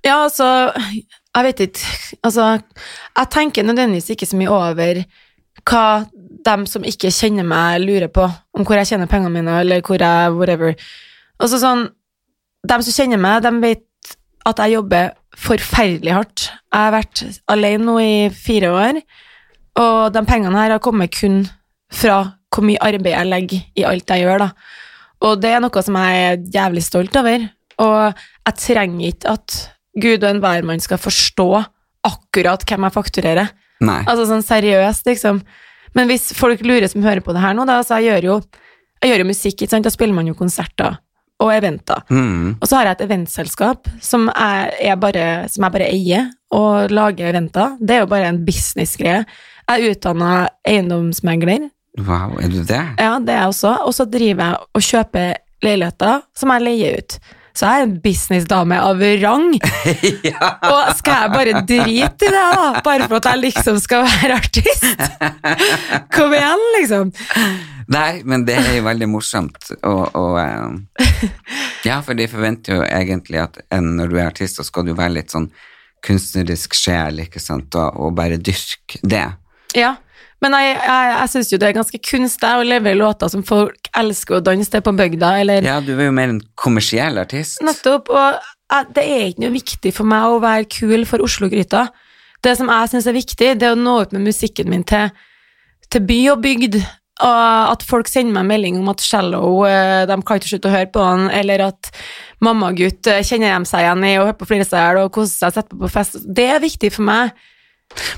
Ja, altså Jeg vet ikke. Altså, jeg tenker nødvendigvis ikke så mye over hva dem som ikke kjenner meg, lurer på. Om hvor jeg tjener pengene mine, eller hvor jeg whatever. Altså sånn Dem som kjenner meg, de vet at jeg jobber forferdelig hardt. Jeg har vært alene nå i fire år, og de pengene her har kommet kun fra hvor mye arbeid jeg legger i alt jeg gjør, da. Og det er noe som jeg er jævlig stolt over. Og jeg trenger ikke at Gud og enhver mann skal forstå akkurat hvem jeg fakturerer. Nei. Altså sånn seriøst, liksom. Men hvis folk lurer som hører på det her nå, da, så jeg gjør jo, jeg gjør jo musikk? Da spiller man jo konserter og eventer. Mm. Og så har jeg et eventselskap som er bare, som jeg bare eier, og lager eventer. Det er jo bare en businessgreie. Jeg er utdanna eiendomsmegler, Wow, er du det? ja, det er jeg også. Og så driver jeg og kjøper leiligheter som jeg leier ut. Så jeg er en businessdame av rang. ja. Og skal jeg bare drite i det, da? Bare for at jeg liksom skal være artist? Kom igjen, liksom. Nei, men det er jo veldig morsomt. Og, og eh, Ja, for de forventer jo egentlig at en, når du er artist, så skal du være litt sånn kunstnerisk sjel, ikke sant, og, og bare dyrke det. Ja. Men jeg, jeg, jeg syns jo det er ganske kunstig å levere låter som folk elsker å danse til på bygda, eller Ja, du er jo mer en kommersiell artist. Nettopp. Og jeg, det er ikke noe viktig for meg å være kul for Oslo-gryta. Det som jeg syns er viktig, det er å nå ut med musikken min til, til by og bygd. Og at folk sender meg melding om at cello, eh, de kan ikke slutte å høre på han, eller at mamma og gutt eh, kjenner dem seg igjen i å høre på Fliresel og kose seg og sette på på fest. Det er viktig for meg.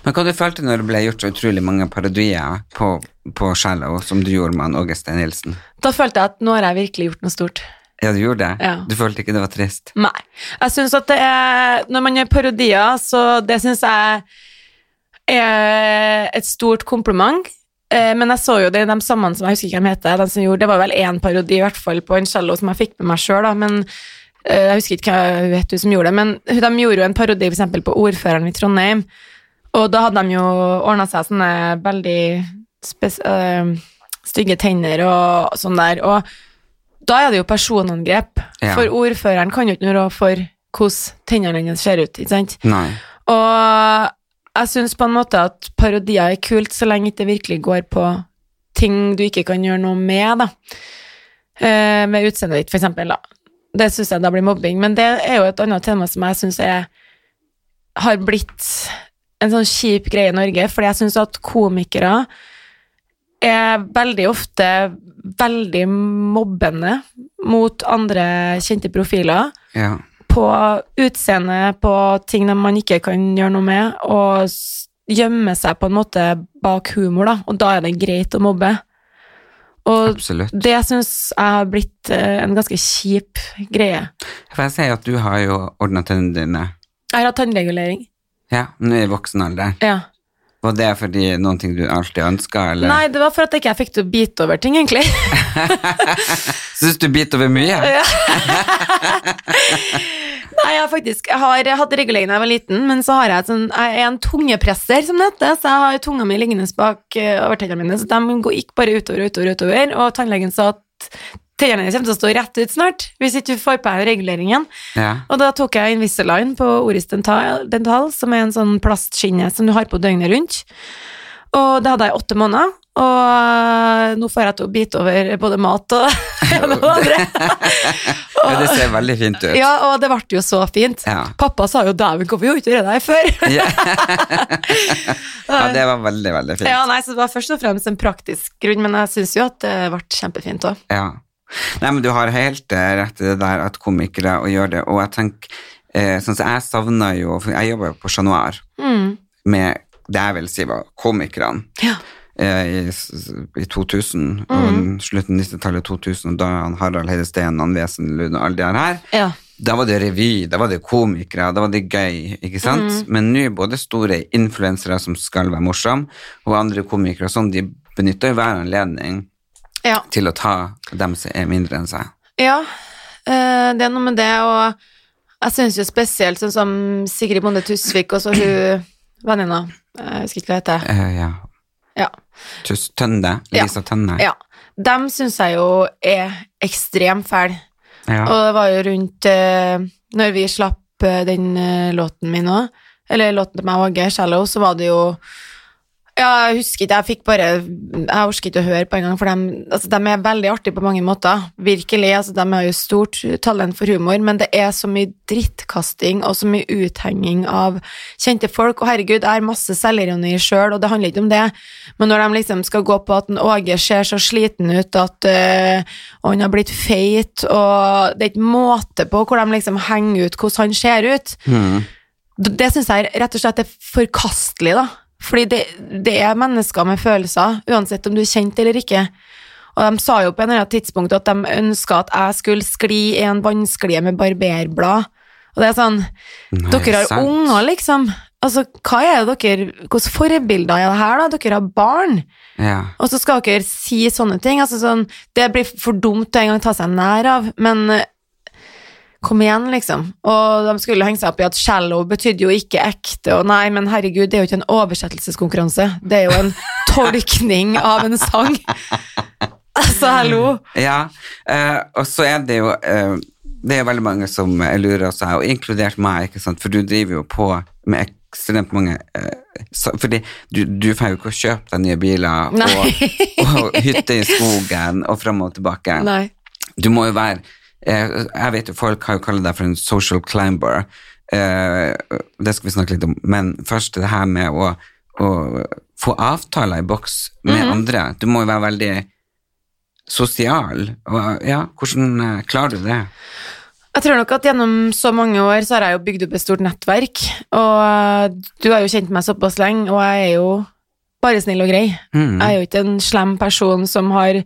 Men hva du følte når det ble gjort så utrolig mange parodier på, på Shallow, som du gjorde med Åge Stein Nilsen? Da følte jeg at nå har jeg virkelig gjort noe stort. Ja, du gjorde det? Ja. Du følte ikke det var trist? Nei. Jeg syns at det er Når man gjør parodier, så det syns jeg er et stort kompliment. Eh, Men jeg så jo det, i de samme som jeg husker ikke hvem heter, de som gjorde, det var vel én parodi i hvert fall på en cello som jeg fikk med meg sjøl, men eh, jeg husker ikke hva hun het som gjorde det, men de gjorde jo en parodi eksempel på ordføreren i Trondheim, og da hadde de jo ordna seg sånne veldig eh, stygge tenner og sånn der, og da er det jo personangrep, Ja. for ordføreren kan jo ikke noe for hvordan tennene hennes ser ut, ikke sant? Nei. Og jeg syns på en måte at parodier er kult så lenge det virkelig går på ting du ikke kan gjøre noe med, da. Eh, med utseendet ditt, for eksempel, da. Det syns jeg da blir mobbing. Men det er jo et annet tema som jeg syns har blitt en sånn kjip greie i Norge, fordi jeg syns at komikere er veldig ofte veldig mobbende mot andre kjente profiler Ja. på utseende, på ting man ikke kan gjøre noe med, og gjemme seg på en måte bak humor, da, og da er det greit å mobbe. Og Absolutt. det syns jeg har blitt eh, en ganske kjip greie. For jeg sier at du har jo ordna tennene dine. Jeg har hatt tannregulering. Ja, nå i voksen alder. Ja. Var det fordi noen ting du alltid ønska, eller? Nei, det var for at jeg ikke fikk til å bite over ting, egentlig. Syns du biter over mye? Ja. Nei, jeg faktisk jeg har hatt regulering da jeg var liten, men så har jeg, et sånn, jeg er en tungepresser, som det heter, så jeg har tunga mi liggende bak uh, overtennene mine, så de går- gikk bare utover, utover, utover, og tannlegen sa at tennene dine kommer til å stå rett ut snart, hvis ikke du får på deg reguleringen. Ja. Og da tok jeg Invisalign på Oris Dental, Dental, som er en sånn plastskinne som du har på døgnet rundt. Og det hadde jeg i åtte måneder, og øh, nå får jeg til å bite over både mat og det ene og det andre. ser veldig fint ut. Ja, og det ble jo så fint. Ja. Pappa sa jo 'dæven, hvorfor gjorde du ikke det der før?' Ja. ja, det var veldig, veldig fint. Ja, nei, så Det var først og fremst en praktisk grunn, men jeg syns jo at det ble kjempefint òg. Ja. Nei, men du har helt eh, rett i det der at komikere og gjør det, og jeg tenker eh, sånn som jeg savner jo jeg jobber jo på Chat Noir Mm. med det jeg vil si var komikerne Ja. eh, i, i 2000, og slutten av 90-tallet 2000, da han Harald Heide Steen, han Wesenlund og alle de her ja. Da var det revy, da var det komikere, da var det gøy, ikke sant? Men nå både store influensere som skal være morsomme, og andre komikere sånn, de benytter jo hver anledning ja. til å ta dem som er mindre enn seg. Ja, eh, det er noe med det, og jeg syns jo spesielt sånn som Sigrid Bonde Tusvik og så hun venninna, jeg husker ikke hva hun heter. Uh, ja. Ja. Tuss Tønne, Ja. Lisa Tønne. ja. Dem syns jeg jo er ekstremt fæle. Ja. Og det var jo rundt eh, Når vi slapp eh, den eh, låten min òg, eller låten til meg og Åge, 'Shallow', så var det jo Ja, jeg husker ikke, jeg fikk bare Jeg orker ikke å høre på engang, for de, altså, de er veldig artige på mange måter. Virkelig. altså De har jo stort talent for humor, men det er så mye drittkasting og så mye uthenging av kjente folk. Og herregud, jeg har masse selvironi sjøl, og det handler ikke om det, men når de liksom skal gå på at en Åge ser så sliten ut at og han har blitt feit, og det er ikke måte på hvor de liksom henger ut hvordan han ser ut. Mm. Det det syns jeg rett og slett er forkastelig, da. Fordi det, det er mennesker med følelser, uansett om du er kjent eller ikke. Og de sa jo på en eller annen tidspunkt at de ønska at jeg skulle skli i en vannsklie med barberblad. Og det er sånn Nei, Dere har sant. unger, liksom. Altså, hva er det dere Hvilke forbilder er det her, da? Dere har barn. Ja. Og så skal dere si sånne ting. Altså sånn, det blir for dumt å en gang ta seg nær av, men kom igjen, liksom. Og de skulle henge seg opp i at shallow betydde jo ikke ekte, og nei, men herregud, det er jo ikke en oversettelseskonkurranse. Det er jo en tolkning av en sang. Altså, hallo. ja. uh, og så er det jo uh, Det er veldig mange som eh, lurer seg, og inkludert meg, ikke sant? for du driver jo på med ekstremt mange Fordi du, du får jo ikke å kjøpe deg nye biler og, og hytte i skogen og fram og tilbake. Nei. Du må jo være Jeg vet jo folk har jo kalt deg for en social climber. Eh, det skal vi snakke litt om. Men først det her med å, å få avtaler i boks med andre. Du må jo være veldig sosial. Ja, hvordan eh, klarer du det? Jeg tror nok at gjennom så mange år så har jeg jo bygd opp et stort nettverk, og du har jo kjent meg såpass lenge, og jeg er jo bare snill og grei. Mm. Jeg er jo ikke en slem person som har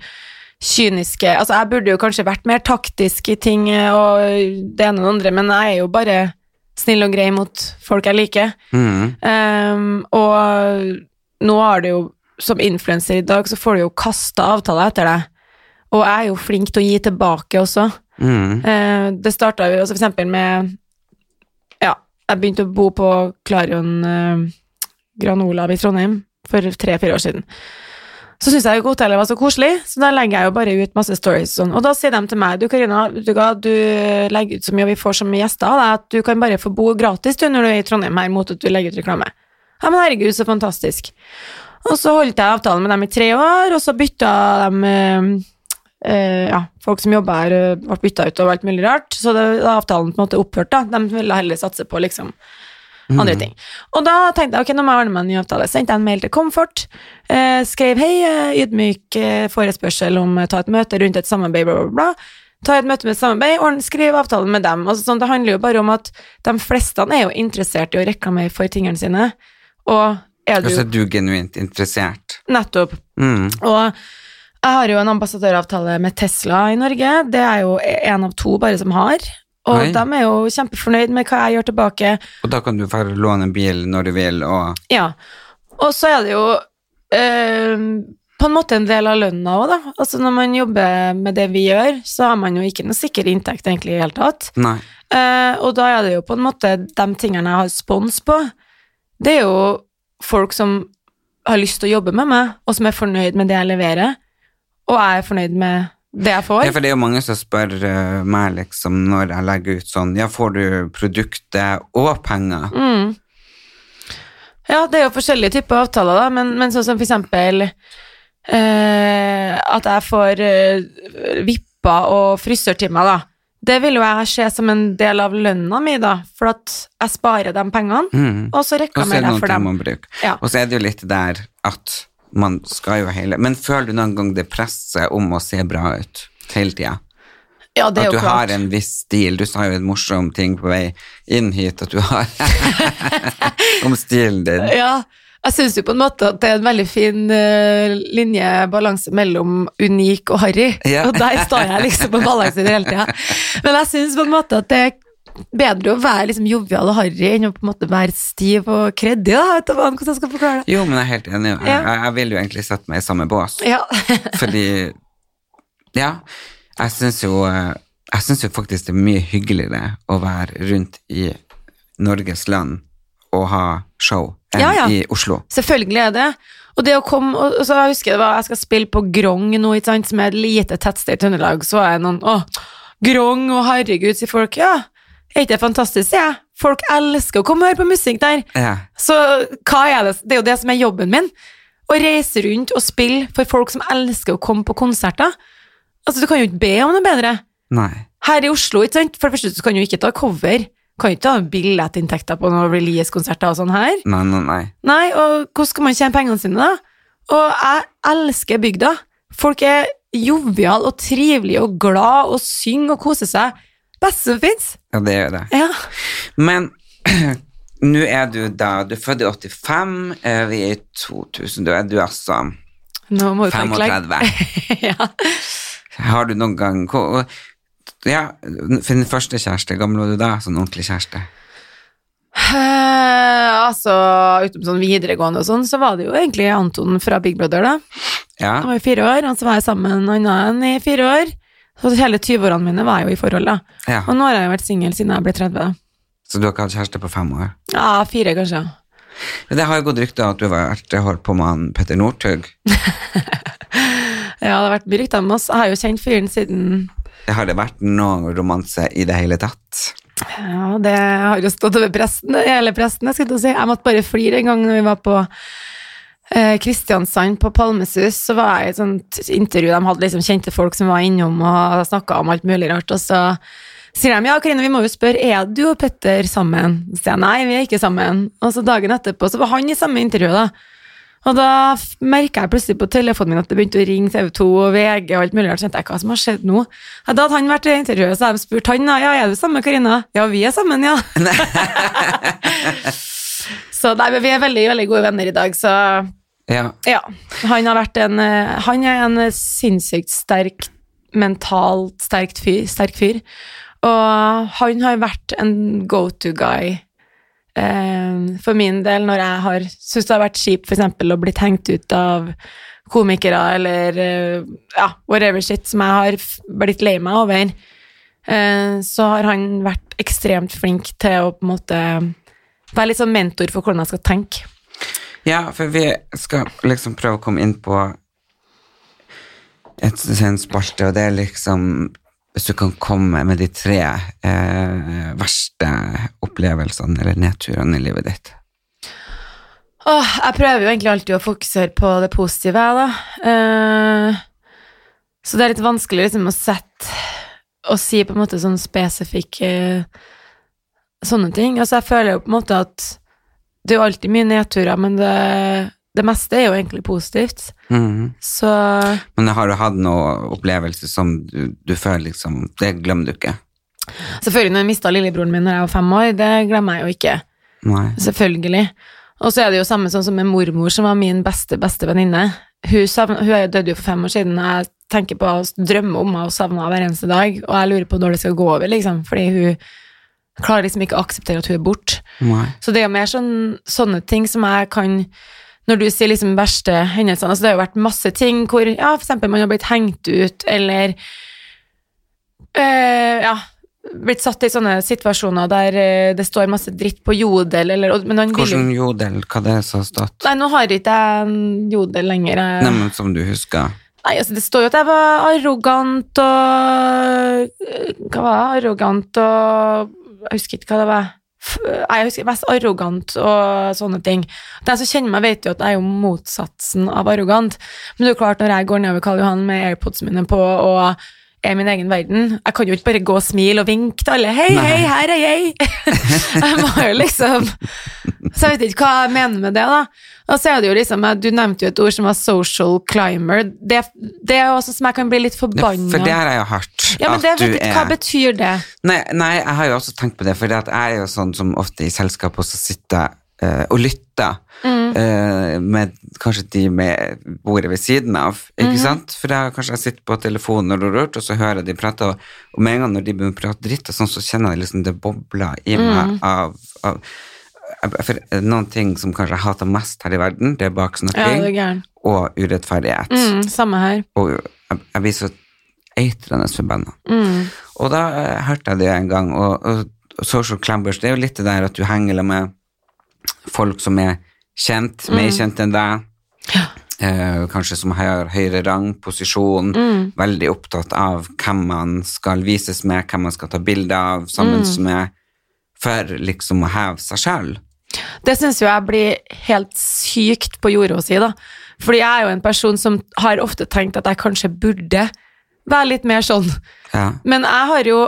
kyniske Altså, jeg burde jo kanskje vært mer taktisk i ting og det ene og det andre, men jeg er jo bare snill og grei mot folk jeg liker. Mm. Um, og nå har det jo Som influenser i dag, så får du jo kasta avtaler etter deg. Og jeg er jo flink til å gi tilbake også. Mm. Uh, det starta jo altså for eksempel med Ja, jeg begynte å bo på Klarion uh, Granola i Trondheim for tre-fire år siden. Så syns jeg jo hotellet var så koselig, så da legger jeg jo bare ut masse stories sånn. Og da sier de til meg du Karina, du, du legger ut så mye, og vi får så mye gjester av deg, at du kan bare få bo gratis du når du er i Trondheim her, mot at du legger ut reklame. Ja, men herregud, så fantastisk. Og så holdt jeg avtalen med dem i tre år, og så bytta de eh, eh, ja, folk som jobba her, ble bytta ut og alt mulig rart, så det, da avtalen på en måte opphørte. De ville heller satse på liksom andre ting. Og da tenkte jeg ok, nå må jeg ordne meg en ny avtale. Sendte jeg en mail til Comfort, eh, skrev hei, eh, ydmyk eh, forespørsel om å ta et møte rundt et samarbeid, bla, bla, bla. Ta et møte med et samarbeid, ordne, skriv avtalen med dem. Altså, sånn, det handler jo bare om at de fleste er jo interessert i å reklamere for tingene sine, og er du Og så er du genuint interessert. nettopp Mm. og jeg har jo en ambassadøravtale med Tesla i Norge. Det er jo en av to bare som har. Og Oi. de er jo kjempefornøyd med hva jeg gjør tilbake. Og da kan du bare låne en bil når du vil, og Ja. Og så er det jo eh, på en måte en del av lønna òg, da. Altså når man jobber med det vi gjør, så har man jo ikke noe sikker inntekt egentlig i det hele tatt. Nei. Eh, og da er det jo på en måte de tingene jeg har spons på, det er jo folk som har lyst til å jobbe med meg, og som er fornøyd med det jeg leverer, og jeg er fornøyd med det jeg får. Ja, for det er jo mange som spør eh, meg liksom når jeg legger ut sånn Ja, får du produktet og penger? Mm. Ja, det er jo forskjellige typer avtaler, da, men, men sånn som for eksempel eh, at jeg får eh, vipper og frisørtimer, da. Det vil jo jeg se som en del av lønna mi, da, for at jeg sparer de pengene, Mm. og så rekker er reklamerer jeg mer for dem. Og så er det jo litt der at man skal jo hele Men føler du noen gang det presset om å se bra ut hele tida? Ja, det er At jo du har en viss stil. Du sa jo en morsom ting på vei inn hit, at du har om stilen din. Ja, jeg syns jo på en måte at det er en veldig fin uh, linje, balanse mellom unik og harry. Ja. Og der står jeg liksom på balansen hele tida. Men jeg syns på en måte at det er bedre å være liksom jovial og harry enn å på en måte være stiv og kreddig. da, vet du hvordan jeg skal forklare det. Jo, men jeg er helt enig. Jeg, Ja. jeg, jeg vil jo egentlig sette meg i samme bås. Ja. Fordi Ja, jeg syns jo Jeg syns jo faktisk det er mye hyggeligere å være rundt i Norges land og ha show enn Ja, ja. i Oslo. Selvfølgelig er det. Og det å komme og, så Jeg husker det var, jeg skal spille på Grong nå, som er et lite tettsted i Trøndelag. Så er jeg noen Å, Grong, og herregud, sier folk. Ja, er ikke det fantastisk, Ja. Folk elsker å komme og høre på musikk der. Ja. Så hva er det? Det er jo det som er jobben min. Å reise rundt og spille for folk som elsker å komme på konserter. Altså, du kan jo ikke be om noe bedre. Nei. Her i Oslo, ikke sant? For det første, så kan du ikke ta cover. Kan jo ikke ta billettinntekter på noen release-konserter og sånn her. Nei, nei, nei. Nei, og hvordan skal man tjene pengene sine, da? Og jeg elsker bygda. Folk er joviale og trivelige og glad og synger og koser seg. Beste som fins. Ja, det gjør det. Ja. Men nå er du da Du er født i 85, eh, vi er i 2000. Da er du altså Nå må du tenke 35. ja. Har du noen gang Ja, for din første kjæreste, gammel var du da? Sånn ordentlig kjæreste? Uh, altså, utenom sånn videregående og sånn, så var det jo egentlig Anton fra Big Brother, da. Ja. Han var jo fire år, og så var jeg sammen med en annen i fire år. Så hele 20-årene mine var jeg jo i forhold, da. ja. Og nå har jeg jo vært singel siden jeg ble 30. Så du har ikke hatt kjæreste på fem år? Ja, fire, kanskje. Det har jo gått rykter at du har vært holdt på med han Petter Northug. Ja, det har vært mye rykter om oss. Jeg har jo kjent fyren siden Har det vært noen romanse i det hele tatt? Ja, det har jo stått over presten, hele presten, jeg skulle til å si. Jeg måtte bare flire en gang når vi var på Kristiansand, på Palmesus, så var jeg i et sånt intervju, de hadde liksom kjente folk som var innom og snakka om alt mulig rart, og så sier de ja, Karine, vi må jo spørre, er du og Petter sammen? Så sier jeg nei, vi er ikke sammen. Og så dagen etterpå så var han i samme intervju, da. Og da merka jeg plutselig på telefonen min at det begynte å ringe TV 2 og VG og alt mulig. Så skjønte jeg hva som har skjedd nå. Da hadde han vært i intervjuet, så hadde de spurt han da, ja, er du sammen med Karina? Ja, vi er sammen, ja. så nei, men vi er veldig, veldig gode venner i dag, så Ja. ja. Han en eh, Han er en sinnssykt sterk, mentalt sterk fyr, sterk fyr. Og han har vært en go to guy eh, for min del når jeg har syntes det har vært kjipt eksempel å bli hengt ut av komikere eller eh, ja, whatever shit som jeg har blitt lei meg over. Eh, så har han vært ekstremt flink til å på en måte være litt sånn mentor for hvordan jeg skal tenke. Ja, for vi skal liksom prøve å komme inn på et, en spalte, og det er liksom Hvis du kan komme med de tre eh, verste opplevelsene eller nedturene i livet ditt. Åh, jeg prøver jo egentlig alltid å fokusere på det positive, jeg, da. Eh, så det er litt vanskelig liksom å sette og si på en måte sånn spesifikke sånne ting. Altså, jeg føler jo på en måte at det er jo alltid mye nedturer, men det, det meste er jo egentlig positivt. Mhm. Så Men har du hatt noen opplevelse som du, du føler liksom Det glemmer du ikke? selvfølgelig, når jeg mista lillebroren min da jeg var fem år, det glemmer jeg jo ikke. Nei. Selvfølgelig. Og så er det jo samme sånn som med mormor, som var min beste, beste venninne. Hun, hun døde jo for fem år siden, og jeg tenker på å drømme om henne og savne henne hver eneste dag, og jeg lurer på når det skal gå over, liksom, fordi hun klarer liksom ikke å akseptere at hun er borte. Så det er jo mer sånn, sånne ting som jeg kan Når du sier liksom verste hendelsene altså Det har jo vært masse ting hvor ja, eksempel man har blitt hengt ut, eller øh, Ja, blitt satt i sånne situasjoner der eh, det står masse dritt på jodel, eller Men han vil Hvordan jodel, hva det er som har stått? Nei, nå har ikke jeg jodel lenger. jeg- Nei, men som du husker? Nei, altså det står jo at jeg var arrogant og Hva var det? Arrogant og Jeg husker ikke hva det var. Jeg husker mest arrogant og sånne ting. De som kjenner meg, vet jo at jeg er jo motsatsen av arrogant. Men det er jo klart, når jeg går nedover Karl Johan med airpods mine på og er min egen verden Jeg kan jo ikke bare gå og smile og vinke til alle. 'Hei, Nei. hei, her er jeg!' jeg må jo liksom Så jeg vet ikke hva jeg mener med det, da. Og så er det jo liksom, Du nevnte jo et ord som var 'social climber'. Det, det er også som jeg kan bli litt Ja, for det har jeg jo hørt. Ja, men det, du ikke, Hva betyr det? Nei, nei, jeg har jo også tenkt på det, for jeg er jo sånn som ofte i selskap også sitter eh, og lytter Mm. eh, med kanskje de med bordet ved siden av, ikke mm. sant? For jeg, kanskje jeg sitter på telefonen og rørt, og så hører de prate, og, og med en gang når de begynner å prate dritt, sånn, så kjenner jeg liksom det bobler i Mm. av, av for noen ting som kanskje jeg hater mest her i verden, det er Ja, baksnakking det er og urettferdighet. Mm, samme her. Og jeg, jeg blir så eitrende forbanna. Mm. Og da eh, hørte jeg det en gang, og, og, og social clambers, det er jo litt det der at du henger med folk som er kjent, mer kjent enn deg, eh, kanskje som har høyere rang, posisjon, veldig opptatt av hvem man skal vises med, hvem man skal ta bilde av, sammen med, for liksom å heve seg sjøl. Det syns jo jeg blir helt sykt på jorda si, da. Fordi jeg er jo en person som har ofte tenkt at jeg kanskje burde være litt mer sånn. Ja. Men jeg har jo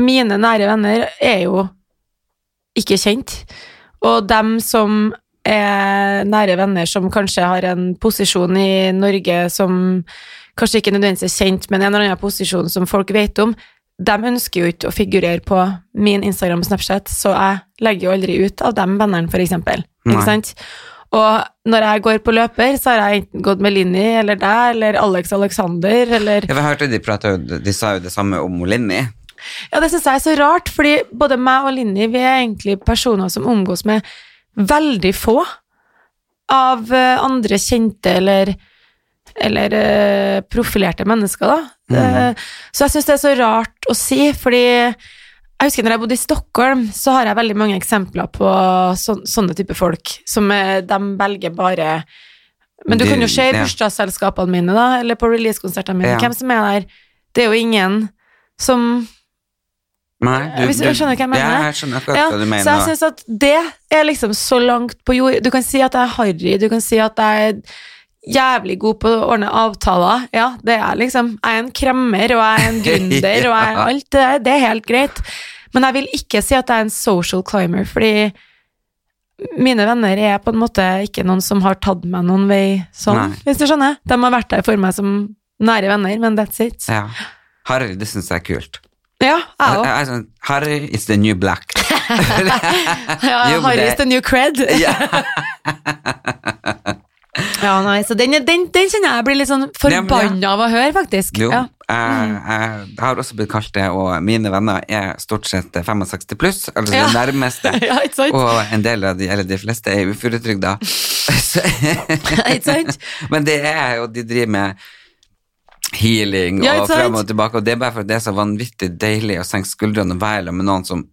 Mine nære venner er jo ikke kjent. Og dem som er nære venner som kanskje har en posisjon i Norge som kanskje ikke nødvendigvis er kjent, men en eller annen posisjon som folk vet om, de ønsker jo ikke å figurere på min Instagram og Snapchat, så jeg legger jo aldri ut av dem vennene, for eksempel. Nei. Ikke sant? Og når jeg går på løper, så har jeg enten gått med Linni eller deg, eller Alex Alexander, eller Jeg hørte de prate, de sa jo det samme om Linni. Ja, det syns jeg er så rart, fordi både meg og Linni, vi er egentlig personer som omgås med veldig få av eh, andre kjente eller, eller eh, profilerte mennesker, da. Eh, så jeg syns det er så rart å si, fordi jeg husker når jeg bodde i Stockholm, så har jeg veldig mange eksempler på så, sånne type folk, som de velger bare Men du det, kan jo se i ja. bursdagsselskapene mine, da, eller på releasekonsertene mine, Ja. hvem som er der. Det er jo ingen som Nei, Hvis du skjønner hva jeg mener? Ja, jeg skjønner akkurat ja, hva du mener. Så jeg syns at det er liksom så langt på jord Du kan si at jeg er harry, du kan si at jeg er jævlig god på å ordne avtaler. Ja, det er liksom. Jeg er en kremmer, og jeg er en gründer, og jeg er alt det der. Det er helt greit. Men jeg vil ikke si at jeg er en social climber, fordi mine venner er på en måte ikke noen som har tatt meg noen vei sånn, Nei. hvis du skjønner. De har vært der for meg som nære venner, men that's it. Ja. Harry, det syns jeg er kult. Ja, jeg òg. sånn, Harry is the new black. Ja, Harry is the new cred. ja. Nei, så den, den, den kjenner jeg blir litt sånn forbanna av å høre, faktisk. Jo, Ja. jeg, jeg har også blitt kalt det, og mine venner er stort sett 65 pluss, altså Ja. det nærmeste. ja, ikke sant? Og en del av de, eller de fleste er uføretrygda. Ikke sant? Men det er jo, de driver med healing Ja, og frem og tilbake, og det er bare for at det er så vanvittig deilig å senke skuldrene og være med noen som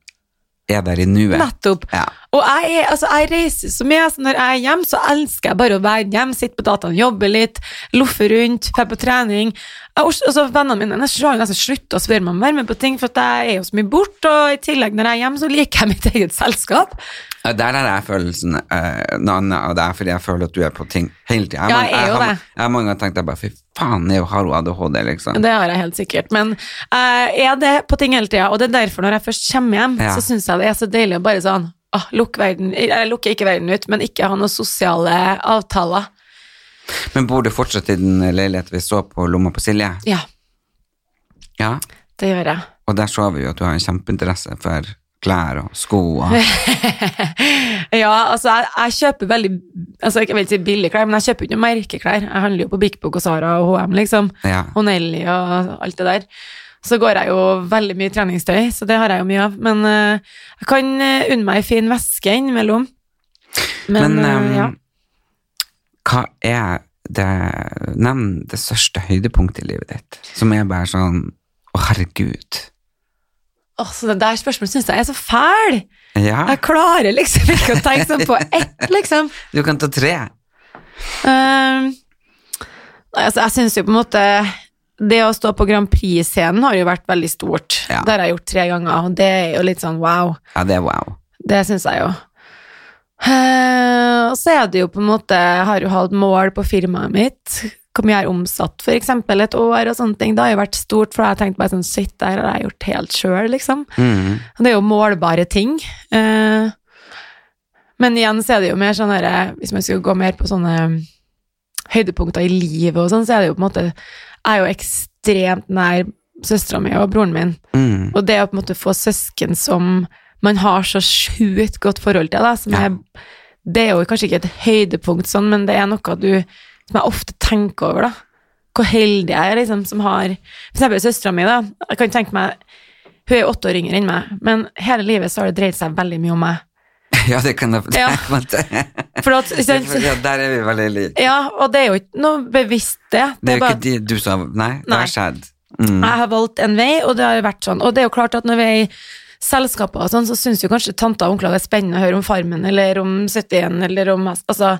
er der i nuet. Nettopp. Ja. Og jeg, er, altså, jeg reiser så mye, så når jeg er hjemme, så elsker jeg bare å være hjemme, sitte på dataen, jobbe litt, loffe rundt, dra på trening. Jeg, altså, vennene mine nesten har nesten sluttet å spørre meg om å være med på ting, for at jeg er jo så mye borte, og i tillegg når jeg er hjemme, så liker jeg mitt eget selskap. Ja, Der har jeg følelsen uh, Nanna, og det er fordi jeg føler at du er på ting hele tida. Ja, jeg jeg, har, jeg har mange ganger tenkt jeg bare, fy faen, jeg har hun ADHD, liksom. Det har jeg helt sikkert, men jeg er det på ting hele tida, og det er derfor når jeg først kommer hjem, Ja. så syns jeg det er så deilig å bare sånn ah, lukke verden, jeg lukker ikke verden ut, men ikke ha noen sosiale avtaler. Men bor du fortsatt i den leiligheten vi så på Lomma på Silje? Ja, Ja. det gjør jeg. Og der så vi jo at du har en kjempeinteresse for klær og sko og ja, altså jeg, jeg kjøper veldig altså Jeg vil ikke si billige klær, men jeg kjøper ikke merkeklær. Jeg handler jo på Big Book og Sara og HM, liksom. Ja. Og Nelly og alt det der. Så går jeg jo veldig mye treningstøy, så det har jeg jo mye av. Men uh, jeg kan uh, unne meg ei fin veske innimellom. Men, Men eh, um, ja. hva er det Nevn det største høydepunktet i livet ditt, som er bare sånn Å, herregud. Åh, så det der spørsmålet syns jeg er så fæl! Ja, Jeg klarer liksom ikke å tenke sånn på ett, liksom. du kan ta tre. Um, altså, jeg syns jo på en måte Det å stå på Grand Prix-scenen har jo vært veldig stort. Ja. Det har jeg gjort tre ganger, og det er jo litt sånn wow. Ja, det er wow. Det syns jeg jo. Uh, og så er det jo på en måte Jeg har jo hatt mål på firmaet mitt. Hvor mye jeg har omsatt, eksempel, et år og sånne ting. Det har jo vært stort, for jeg har tenkt bare sånn Shit, det her har jeg gjort helt sjøl, liksom. Mm. Det er jo målbare ting. Eh, men igjen så er det jo mer sånn herre Hvis man skulle gå mer på sånne høydepunkter i livet og sånn, så er det jo på en måte Jeg er jo ekstremt nær søstera mi og broren min. Mm. Og det å på en måte få søsken som man har så sjukt godt forhold til, da, som Ja. er Det er jo kanskje ikke et høydepunkt sånn, men det er noe du som jeg ofte tenker over, da. Hvor heldig jeg er, liksom, som har For eksempel søstera mi, da. Jeg kan tenke meg Hun er åtte år yngre enn meg, men hele livet så har det dreid seg veldig mye om meg. Ja, det kan jeg Ja. For at, sant? Ja, der er vi veldig like. Ja, og det er jo ikke noe bevisst, det. Det er jo ikke de, du som Nei, det har skjedd. Mm. Jeg har valgt en vei, og det har vært sånn. Og det er jo klart at når vi er i selskaper og sånn, så syns jo kanskje tanter og onkler det er spennende å høre om Farmen eller om 71 eller om altså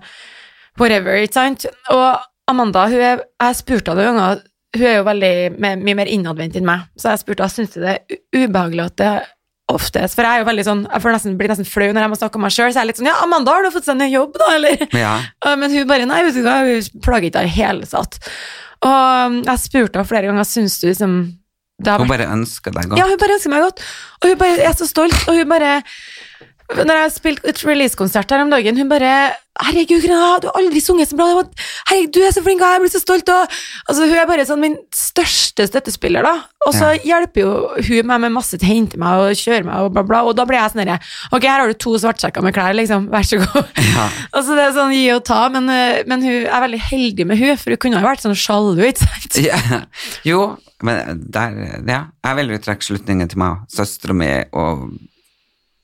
whatever, ikke sant? Og Amanda, hun er, jeg spurte spurt henne noen ganger, hun er jo veldig med, mye mer innadvendt enn meg, så jeg spurte henne, syns det er ubehagelig at det oftest, for jeg er jo veldig sånn, jeg nesten, blir nesten flau når jeg må snakke om meg sjøl, så jeg er litt sånn, ja, Amanda, har du fått seg ny jobb da, eller? Ja. Men hun bare Nei, vet du hva, hun plager ikke i hele tatt. Og um, jeg spurte henne flere ganger Syns du liksom det Hun bare ønsker deg godt. Ja, hun bare ønsker meg godt. Og hun bare er så stolt. Og hun bare Når jeg spilte et releasekonsert her om dagen, hun bare 'Herregud, Grena, du har aldri sunget så bra.' 'Herregud, du er så flink, og jeg blir så stolt.' Og, altså, hun er bare sånn min største støttespiller, da. Og så hjelper jo hun meg med masse til å hente meg og kjøre meg, og bla, bla. Og da blir jeg sånn herre Ok, her har du to svartsekker med klær, liksom. Vær så god. Ja. Altså, det er sånn gi og ta, men, eh, men hun er veldig heldig med hun, for hun kunne ha vært sånn sjalu, ikke sant? Ja. Jo, men der Ja, jeg vil veldig trekke slutningen til meg, søstera mi og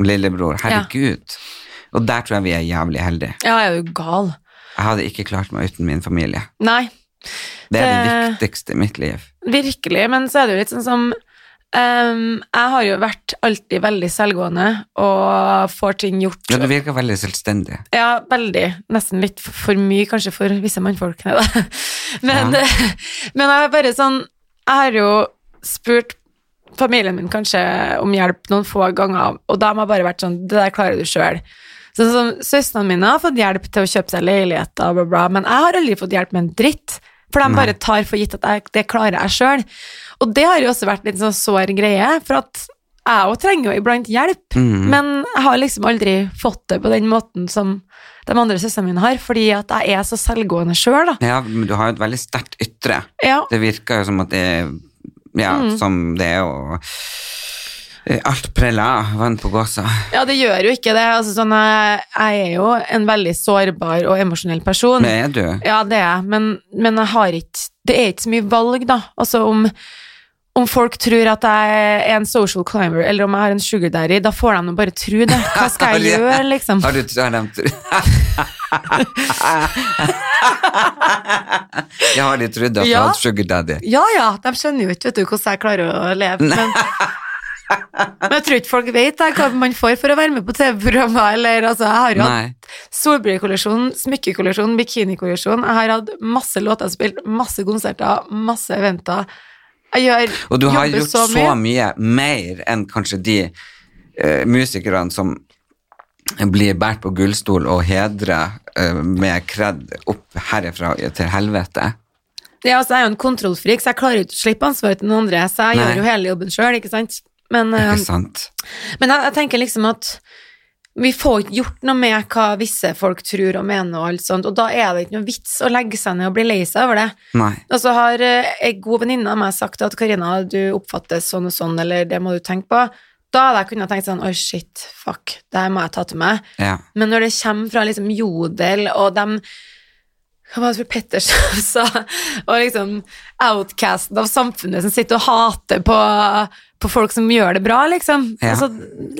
lillebror. Herregud. Og der tror jeg vi er jævlig heldige. Ja, jeg er jo gal. Jeg hadde ikke klart meg uten min familie. Nei, Det er det Det- viktigste i mitt liv. virkelig, men så er det jo litt sånn som Um, Jeg har jo vært alltid veldig selvgående og får ting gjort. Ja, du virker veldig selvstendig. Ja, veldig. Nesten litt for mye, kanskje, for visse mannfolk. Men, men jeg er bare sånn Jeg har jo spurt familien min kanskje om hjelp noen få ganger, og da har bare vært sånn Det der klarer du sjøl. Sånn som Søstrene mine har fått hjelp til å kjøpe seg leiligheter, bla, bla, men jeg har aldri fått hjelp med en dritt. For de bare tar for gitt at jeg, det klarer jeg sjøl. Og det har jo også vært litt sånn sår greie, for at jeg òg trenger jo iblant hjelp, Mm. men jeg har liksom aldri fått det på den måten som de andre søstrene mine har, fordi at jeg er så selvgående sjøl, da. Ja, men du har jo et veldig sterkt ytre. Ja. Det virker jo som at det Ja, Mm. som det er jo eh, Alt preller av. Vann på gåsa. ja, det gjør jo ikke det. Altså, sånn, jeg, jeg er jo en veldig sårbar og emosjonell person. Det er du. Ja, det er jeg, men, men jeg har ikke Det er ikke så mye valg, da. Altså om, om folk tror at jeg er en social climber, eller om jeg har en sugar daddy, da får de bare tro det. Hva skal jeg gjøre, liksom? Har du har de Jeg har de trodd at Ja. hadde sugar daddy? Ja ja, de skjønner jo ikke vet du, hvordan jeg klarer å leve. Men, men jeg tror ikke folk vet jeg, hva man får for å være med på TV-programmer. Eller, altså, jeg har jo hatt solbrillekollisjon, smykkekollisjon, bikinikollisjon. Jeg har hatt masse låter spilt, masse konserter, masse eventer. Jeg gjør, Og du har gjort så mye. mye. mer enn kanskje de uh, musikerne som blir båret på gullstol og hedra uh, med kred opp herifra til helvete. Ja, altså, jeg er jo en kontrollfrik, så jeg klarer jo ikke å slippe ansvaret til noen andre, så jeg Nei. gjør jo hele jobben sjøl, ikke sant. Men, uh, Ikke sant? men jeg, jeg tenker liksom at vi får ikke gjort noe med hva visse folk tror og mener og alt sånt, og da er det ikke noe vits å legge seg ned og bli lei seg over det. Nei. Og så har eh, ei god venninne av meg sagt at Karina, du oppfattes sånn og sånn, eller det må du tenke på. Da hadde jeg kunnet tenkt sånn, oi shit, fuck, det her må jeg ta til meg. Ja. Men når det kommer fra liksom Jodel og dem Hva var det for Petter som sa Og liksom outcasten av samfunnet som sitter og hater på, på folk som gjør det bra, liksom. Ja. Altså,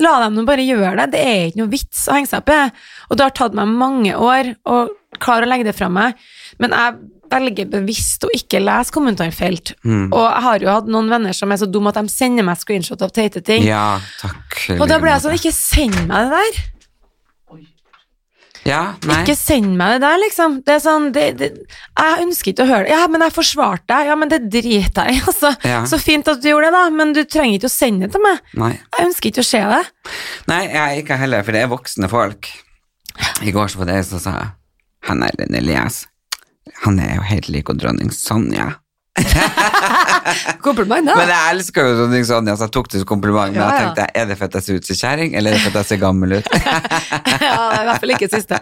la dem nå bare gjøre det. Det er ikke noe vits å henge seg opp i. Og det har tatt meg mange år å klare å legge det fra meg. Men jeg velger bevisst å ikke lese kommentarfelt. Mm. Og jeg har jo hatt noen venner som er så dumme at de sender meg screenshot av teite ting. ja, takk. Og da ble jeg sånn, ikke send meg det der. Ja, nei. Ikke send meg det der, liksom. Det er sånn, det, det, jeg ønsker ikke å høre det. Ja, men jeg forsvarte deg. Ja, men det driter jeg i, altså. Ja. Så fint at du gjorde det, da, men du trenger ikke å sende det til meg. nei. Jeg ønsker ikke å se det. Nei, jeg ikke heller, for det er voksne folk. I går så var det en som sa Han er den Elias. Han er jo helt lik dronning Sonja. Kompliment, da. Men jeg elsker jo dronning sånn, så jeg tok det som kompliment. Men Ja, jeg tenkte, er det for at jeg ser ut som kjerring, eller er det for at jeg ser gammel ut? ja, i hvert fall ikke siste.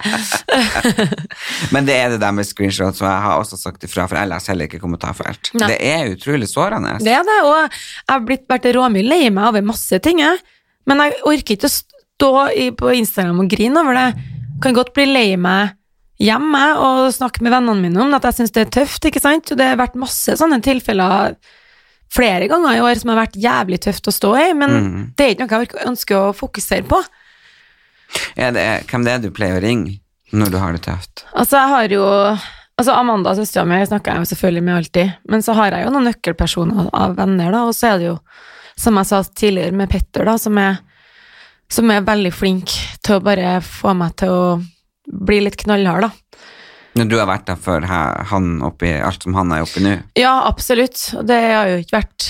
Men det er det der med screenshots, og jeg har også sagt ifra, for jeg leser heller ikke kommentarfelt. Nei. Det er utrolig sårende. Det er det, og jeg har blitt vært råmye lei meg over masse ting, jeg. Men jeg orker ikke å stå i, på Instagram og grine over det. Kan godt bli lei meg hjemme og snakke med vennene mine om at jeg syns det er tøft, ikke sant. Og det har vært masse sånne tilfeller flere ganger i år som har vært jævlig tøft å stå i, men Mm. det er ikke noe jeg ønsker å fokusere på. Er det, hvem det er du pleier å ringe når du har det tøft? Altså, jeg har jo Altså, Amanda, søstera mi, snakker jeg jo selvfølgelig med alltid, men så har jeg jo noen nøkkelpersoner av venner, da, og så er det jo, som jeg sa tidligere, med Petter, da, som er, som er veldig flink til å bare få meg til å bli litt knallhard, da. Når du har vært der for han oppi alt som han er oppi nå? Ja, absolutt, det har jo ikke vært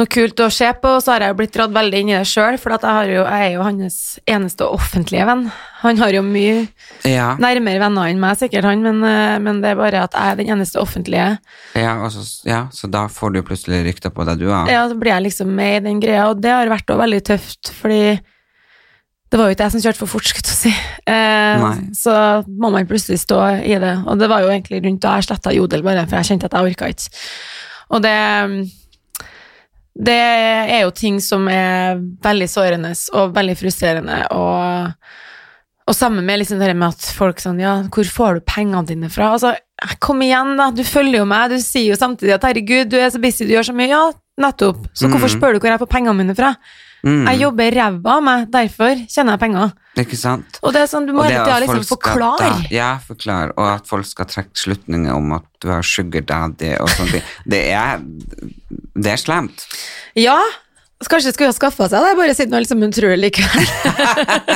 noe kult å se på, og så har jeg jo blitt dratt veldig inn i det sjøl, for jeg, har jo, jeg er jo hans eneste offentlige venn. Han har jo mye Ja. nærmere venner enn meg, sikkert han, men, eh, men det er bare at jeg er den eneste offentlige. Ja, så, ja, så da får du plutselig rykter på deg, du òg? Ja, så blir jeg liksom med i den greia, og det har vært òg veldig tøft, fordi det var jo ikke jeg som kjørte for fort, skulle jeg si. Eh, så må man plutselig stå i det, og det var jo egentlig rundt da jeg sletta Jodel bare, for jeg kjente at jeg orka ikke. Og det Det er jo ting som er veldig sårende og veldig frustrerende, og, og sammen med liksom det med at folk sånn Ja, hvor får du pengene dine fra? Altså, kom igjen, da, du følger jo meg, du sier jo samtidig at herregud, du er så busy, du gjør så mye. Ja, nettopp. Så hvorfor Mm. spør du hvor jeg får pengene mine fra? Mm, Jeg jobber ræva av meg, derfor tjener jeg penger. ikke sant? Og det er sånn, du må hele tida liksom skal forklare. Ja, forklare, og at folk skal trekke slutninger om at du har sugar daddy og sånne ting. Det er, det er slemt. Ja, kanskje skulle ha skaffa seg det, bare siden liksom hun tror likevel.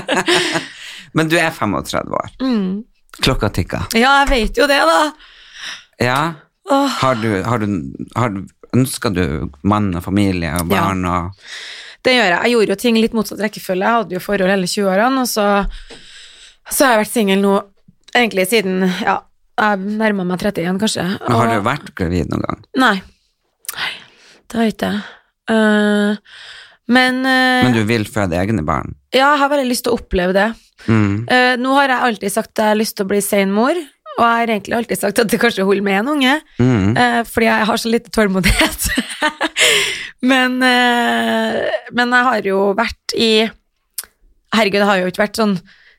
Men du er 35 år. Mm. Klokka tikker. Ja, jeg vet jo det, da. Ja. Har du, har du, har du Ønsker du mann og familie og Ja. barn og Det gjør jeg. Jeg gjorde jo ting litt motsatt rekkefølge. Jeg hadde jo forhold hele 20-årene, og så, så har jeg vært singel nå egentlig siden ja, jeg nærma meg 31, kanskje. Men Har du vært gravid noen gang? Nei. Nei, det har jeg ikke. Eh, Men, uh, Men du vil føde egne barn? ja, jeg har veldig lyst til å oppleve det. Mm. Uh, nå har jeg alltid sagt at jeg har lyst til å bli sein mor, og jeg har egentlig alltid sagt at det kanskje holder med en unge, Mm. eh, fordi jeg har så lite tålmodighet. men, eh, men jeg har jo vært i Herregud, jeg har jo ikke vært sånn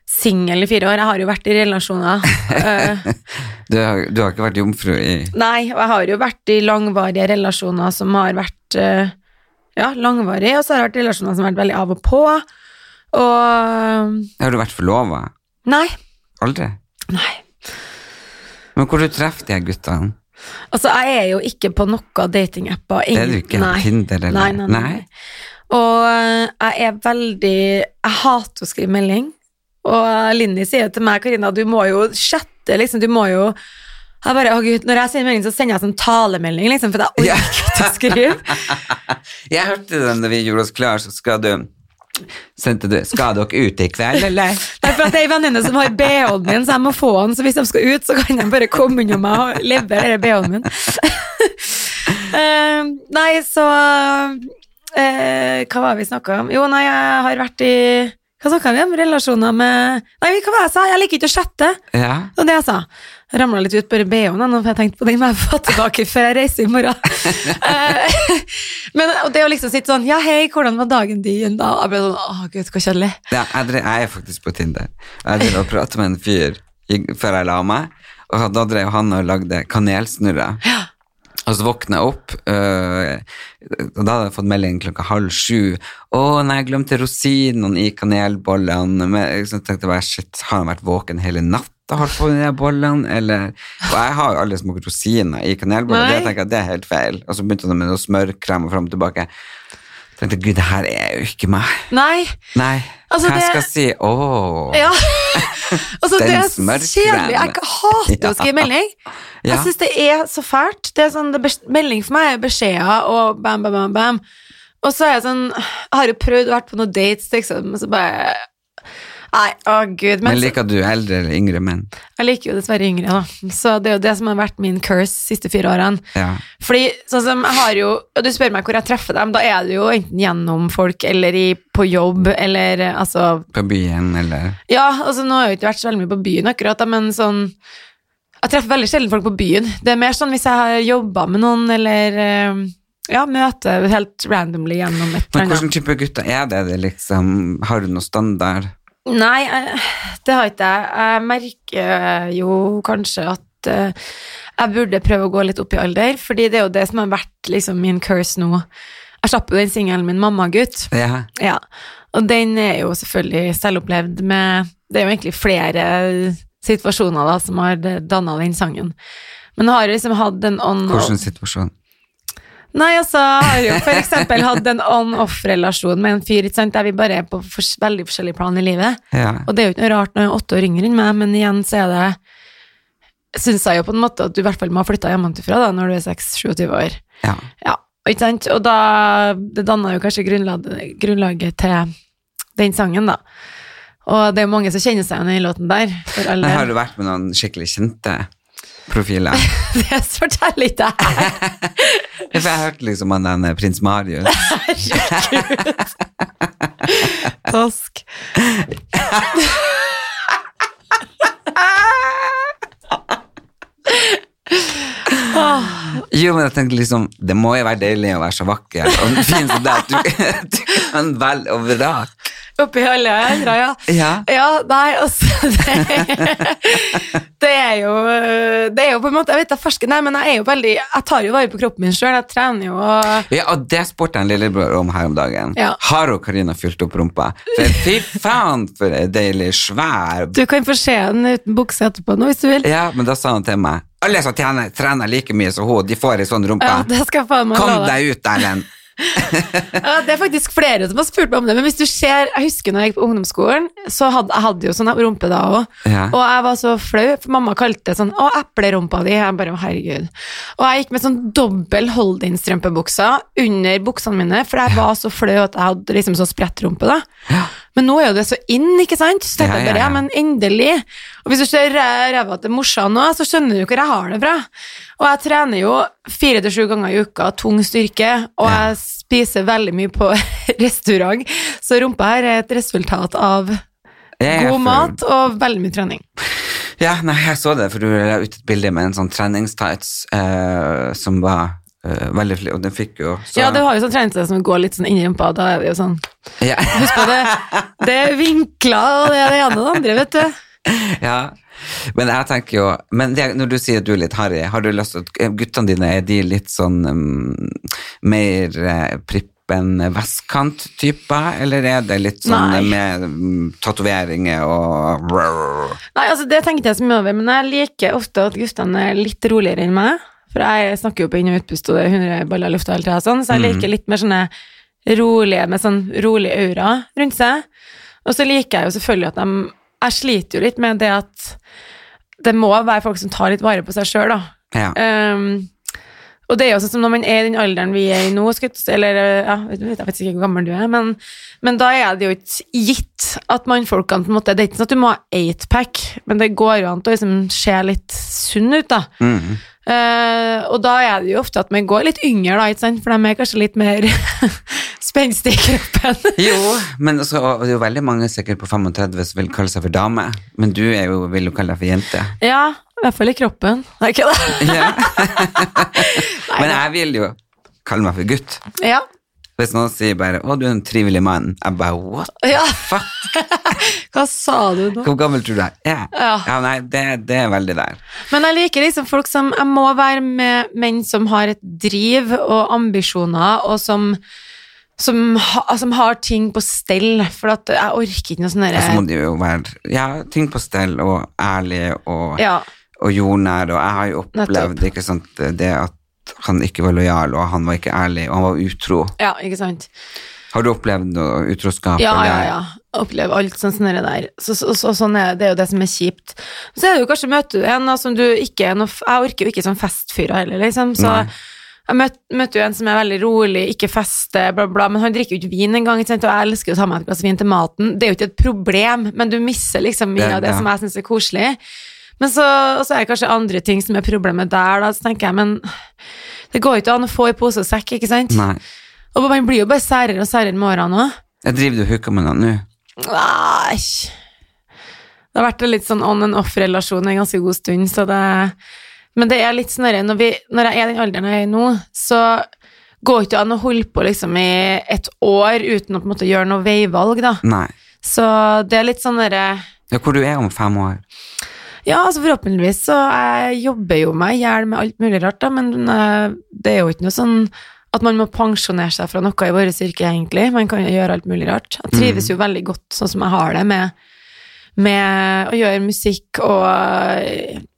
singel i fire år, jeg har jo vært i relasjoner. Eh, Du, har, du har ikke vært jomfru i nei, og jeg har jo vært i langvarige relasjoner som har vært eh, ja, langvarige, og så har jeg vært i relasjoner som har vært veldig av og på. Og Har du vært forlova? Nei. Aldri? Nei. Men hvor du treffer de guttene? Altså, jeg er jo ikke på noen datingapper. Det er du ikke? Nei. Tinder eller Nei, nei, nei. Og eh, jeg er veldig Jeg hater å skrive melding. Og Linni sier til meg, Karina, du må jo chatte, liksom. Du må jo jeg bare, å Gud, Når jeg sender melding, så sender jeg sånn talemelding, liksom, for jeg Ja. orker ikke å skrive. Jeg hørte den da vi gjorde oss klar, så skal du Sendte du Skal dere ut i kveld, eller? Nei, for at det er en venninne som har BH-en min, så jeg må få den. Så hvis de skal ut, så kan de bare komme unna meg og levere den BH-en min. uh, nei, så uh, Hva var det vi snakka om? Jo, nei, jeg har vært i Hva snakka vi om? Relasjoner med Nei, hva var det jeg sa? Jeg liker ikke å chatte. Ja. Det var det jeg sa. Ramla litt ut bare BH-en, for jeg tenkte på den må jeg få tilbake før jeg reiser i morgen. Eh, Men det å liksom sitte sånn Ja, hei, hvordan var dagen din? Da jeg ble sånn Å, gud, så kjedelig. ja jeg, er faktisk på Tinder. Jeg drev og pratet med en fyr før jeg la meg, og da drev han og lagde kanelsnurrer. Og så våkna jeg opp, øh, og da hadde jeg fått melding klokka halv sju. 'Å, nei, jeg glemte rosinene i kanelbollene.' Men Så tenkte jeg bare shit, har han vært våken hele natta og har på med de bollene, eller Og jeg har jo aldri smakt rosiner i kanelboller, det tenker jeg det er helt feil. Og så begynte han med noe smørkrem og fram og tilbake. Jeg tenkte gud, det her er jo ikke meg. Nei. Nei, Altså, jeg det- skal si? Åh. Ja. altså, det Den smørkremen. kjedelig. Jeg hater Ja. å skrive melding. Ja. Jeg syns det er så fælt. Det er sånn, det er melding for meg er beskjeder og bam, bam, bam, bam. Og så er jeg sånn Jeg har jo prøvd å vært på noen dates, liksom, og så bare Nei, å gud. Men, Men liker du eldre eller yngre menn? jeg liker jo dessverre yngre, da. Så det er jo det som har vært min curse de siste fire årene. Ja. Fordi sånn som jeg har jo Og du spør meg hvor jeg treffer dem, da er det jo enten gjennom folk eller i, på jobb eller eh, altså På byen, eller Ja, altså nå har jeg jo ikke vært så veldig mye på byen akkurat, da, men sånn Jeg treffer veldig sjelden folk på byen. Det er mer sånn hvis jeg har jobba med noen, eller eh, ja, møter helt randomly gjennom et Men eller annet. hvilken type gutter er det? det liksom, har du noe standard? Nei, eh, det har ikke jeg. Jeg merker jo kanskje at eh, jeg burde prøve å gå litt opp i alder, fordi det er jo det som har vært liksom min curse nå. Jeg slapp jo den singelen min, mammagutt. Ja. Ja, og den er jo selvfølgelig selvopplevd med Det er jo egentlig flere situasjoner da som har danna den sangen. Men jeg har liksom hatt en on Hvilken situasjon? Nei, altså, jeg har jo for eksempel hatt en on-off-relasjon med en fyr ikke sant, der vi bare er på fors veldig forskjellige plan i livet. Ja. Og det er jo ikke noe rart når jeg er åtte år yngre enn meg, men igjen så er det Syns jeg jo på en måte at du i hvert fall må ha flytta hjemmefra da, når du er 6-27 år. ja. Ja, ikke sant? Og da Det danna jo kanskje grunnlaget, grunnlaget til den sangen, da. Og det er jo mange som kjenner seg igjen i låten der. For alle. Men har du vært med noen skikkelig kjente profiler? Det forteller ikke jeg. For jeg hørte liksom han den eh, prins Marius. Herregud. Tosk. Jo, men jeg tenkte liksom Det må jo være deilig å være så vakker og fin som deg at du, du kan velge og vrake. Oppi alle øra, ja. Ja. Ja, nei, altså det, det er jo Det er jo på en måte Jeg vet jeg farsken, nei, men jeg er jo veldig Jeg tar jo vare på kroppen min sjøl. Jeg trener jo og Ja, og det spurte jeg lillebror om her om dagen. Ja. Har hun Karina fylt opp rumpa? For fy faen, for ei deilig, svær Du kan få se den uten bukse etterpå nå, hvis du vil. Ja, men da sa han til meg Alle som trener, trener like mye som hun, de får ei sånn rumpe. Ja, Kom deg ut, Erlend! Ja, det er faktisk flere som har spurt meg om det, men hvis du ser Jeg husker når jeg gikk på ungdomsskolen, så hadde jeg hadde jo sånn rumpe da òg. Ja. Og jeg var så flau, for mamma kalte det sånn 'Å, eplerumpa di'. Jeg bare, herregud. Og jeg gikk med sånn dobbel hold-in-strømpebukser under buksene mine, for jeg var så flau at jeg hadde liksom sånn sprettrumpe, da. Ja. Men nå er jo det så inn, ikke sant? Så tenkte Ja, jeg bare, ja, men endelig. Og hvis du ser ræ- ræva til morsan nå, så skjønner du hvor jeg har det fra. Og jeg trener jo fire til sju ganger i uka, tung styrke, og Ja. jeg spiser veldig mye på restaurant. Så rumpa her er et resultat av ja, god mat og veldig mye trening. Ja, nei, jeg så det, for du la ut et bilde med en sånn treningstights uh, som var veldig flink, og den fikk jo så Ja, du har jo sånn treningssted som går litt sånn inni rumpa, da er det jo sånn Ja. Husk på det, det er vinkler, og det er det ene og det andre, vet du. ja. Men jeg tenker jo Men det, når du sier at du er litt harry, har du lyst til at eh, guttene dine er de litt sånn um, mer uh, prippen vestkant-typer, eller er det litt sånn Nei. med um, tatoveringer og Nei, altså det tenkte jeg så mye over, men jeg liker ofte at guttene er litt roligere enn meg. For jeg snakker jo på inn- og utpust, og det er 100 baller i lufta hele tida, sånn, så jeg liker litt mer sånne rolige, med sånn rolig aura rundt seg. Og så liker jeg jo selvfølgelig at de Jeg sliter jo litt med det at det må være folk som tar litt vare på seg sjøl, da. Ja. Um, og det er jo sånn som når man er i den alderen vi er i nå, eller ja, jeg vet ikke hvor gammel du er, men, men da er det jo ikke gitt at mannfolkene på en måte Det er ikke sånn at du må ha eightpack, men det går jo an til å liksom se litt sunn ut, da. Mm. Eh, og da er det jo ofte at man går litt yngre, da, ikke sant? for de er kanskje litt mer spenstige i kroppen. Jo, men også, og det er jo veldig mange sikkert på 35 som vil kalle seg for dame, men du jo, vil jo kalle deg for jente. ja, i hvert fall i kroppen. Er ikke det? Ja. Nei, Men jeg vil jo kalle meg for gutt. Ja. Hvis noen sier bare 'Å, du er en trivelig mann', jeg bare 'what ja. fuck'? Hva sa du nå? Hvor gammel tror du jeg er? Ja. Ja, nei, det, det er veldig der. Men jeg liker liksom folk som Jeg må være med menn som har et driv og ambisjoner, og som som, ha, som har ting på stell, for at jeg orker ikke noe sånn Og så må de jo være ja, ting på stell og ærlig og, Ja. Og jordnær, og jeg har jo opplevd ikke sant, det at han ikke var lojal, og han var ikke ærlig, og han var utro. ja, ikke sant? Har du opplevd noe utroskap? Ja, ja, ja. Opplever alt sånn sånn der. Så, så, så, sånn er det, er jo det som er kjipt. Så er det jo kanskje møter du en da, som du ikke er noe Jeg orker jo ikke sånn festfyrer heller, liksom. Så Nei. jeg møt, møter jo en som er veldig rolig, ikke fester, bla, bla, men han drikker jo ikke vin engang, ikke sant? og jeg elsker jo å ta meg et glass vin til maten. Det er jo ikke et problem, men du misser liksom mye av det ja. som jeg syns er koselig. Men så, så er det kanskje andre ting som er problemet der, da, så tenker jeg, men det går jo ikke an å få i pose og sekk, ikke sant? Nei. Og man blir jo bare særere og særere med årene òg. Driver du og hooker med noen nå? Nei Det har vært en litt sånn on and off-relasjon en ganske god stund, så det Men det er litt sånn når, vi, når jeg er den alderen jeg er i nå, så går ikke an å holde på liksom i et år uten å på en måte gjøre noe veivalg, da. Nei. Så det er litt sånn derre Ja, hvor du er om fem år? Ja, altså forhåpentligvis så jeg jobber jo meg i hjel med alt mulig rart, da, men eh, det er jo ikke noe sånn at man må pensjonere seg fra noe i vårt yrke, egentlig. Man kan jo gjøre alt mulig rart. Jeg trives jo veldig godt sånn som jeg har det, med, med å gjøre musikk og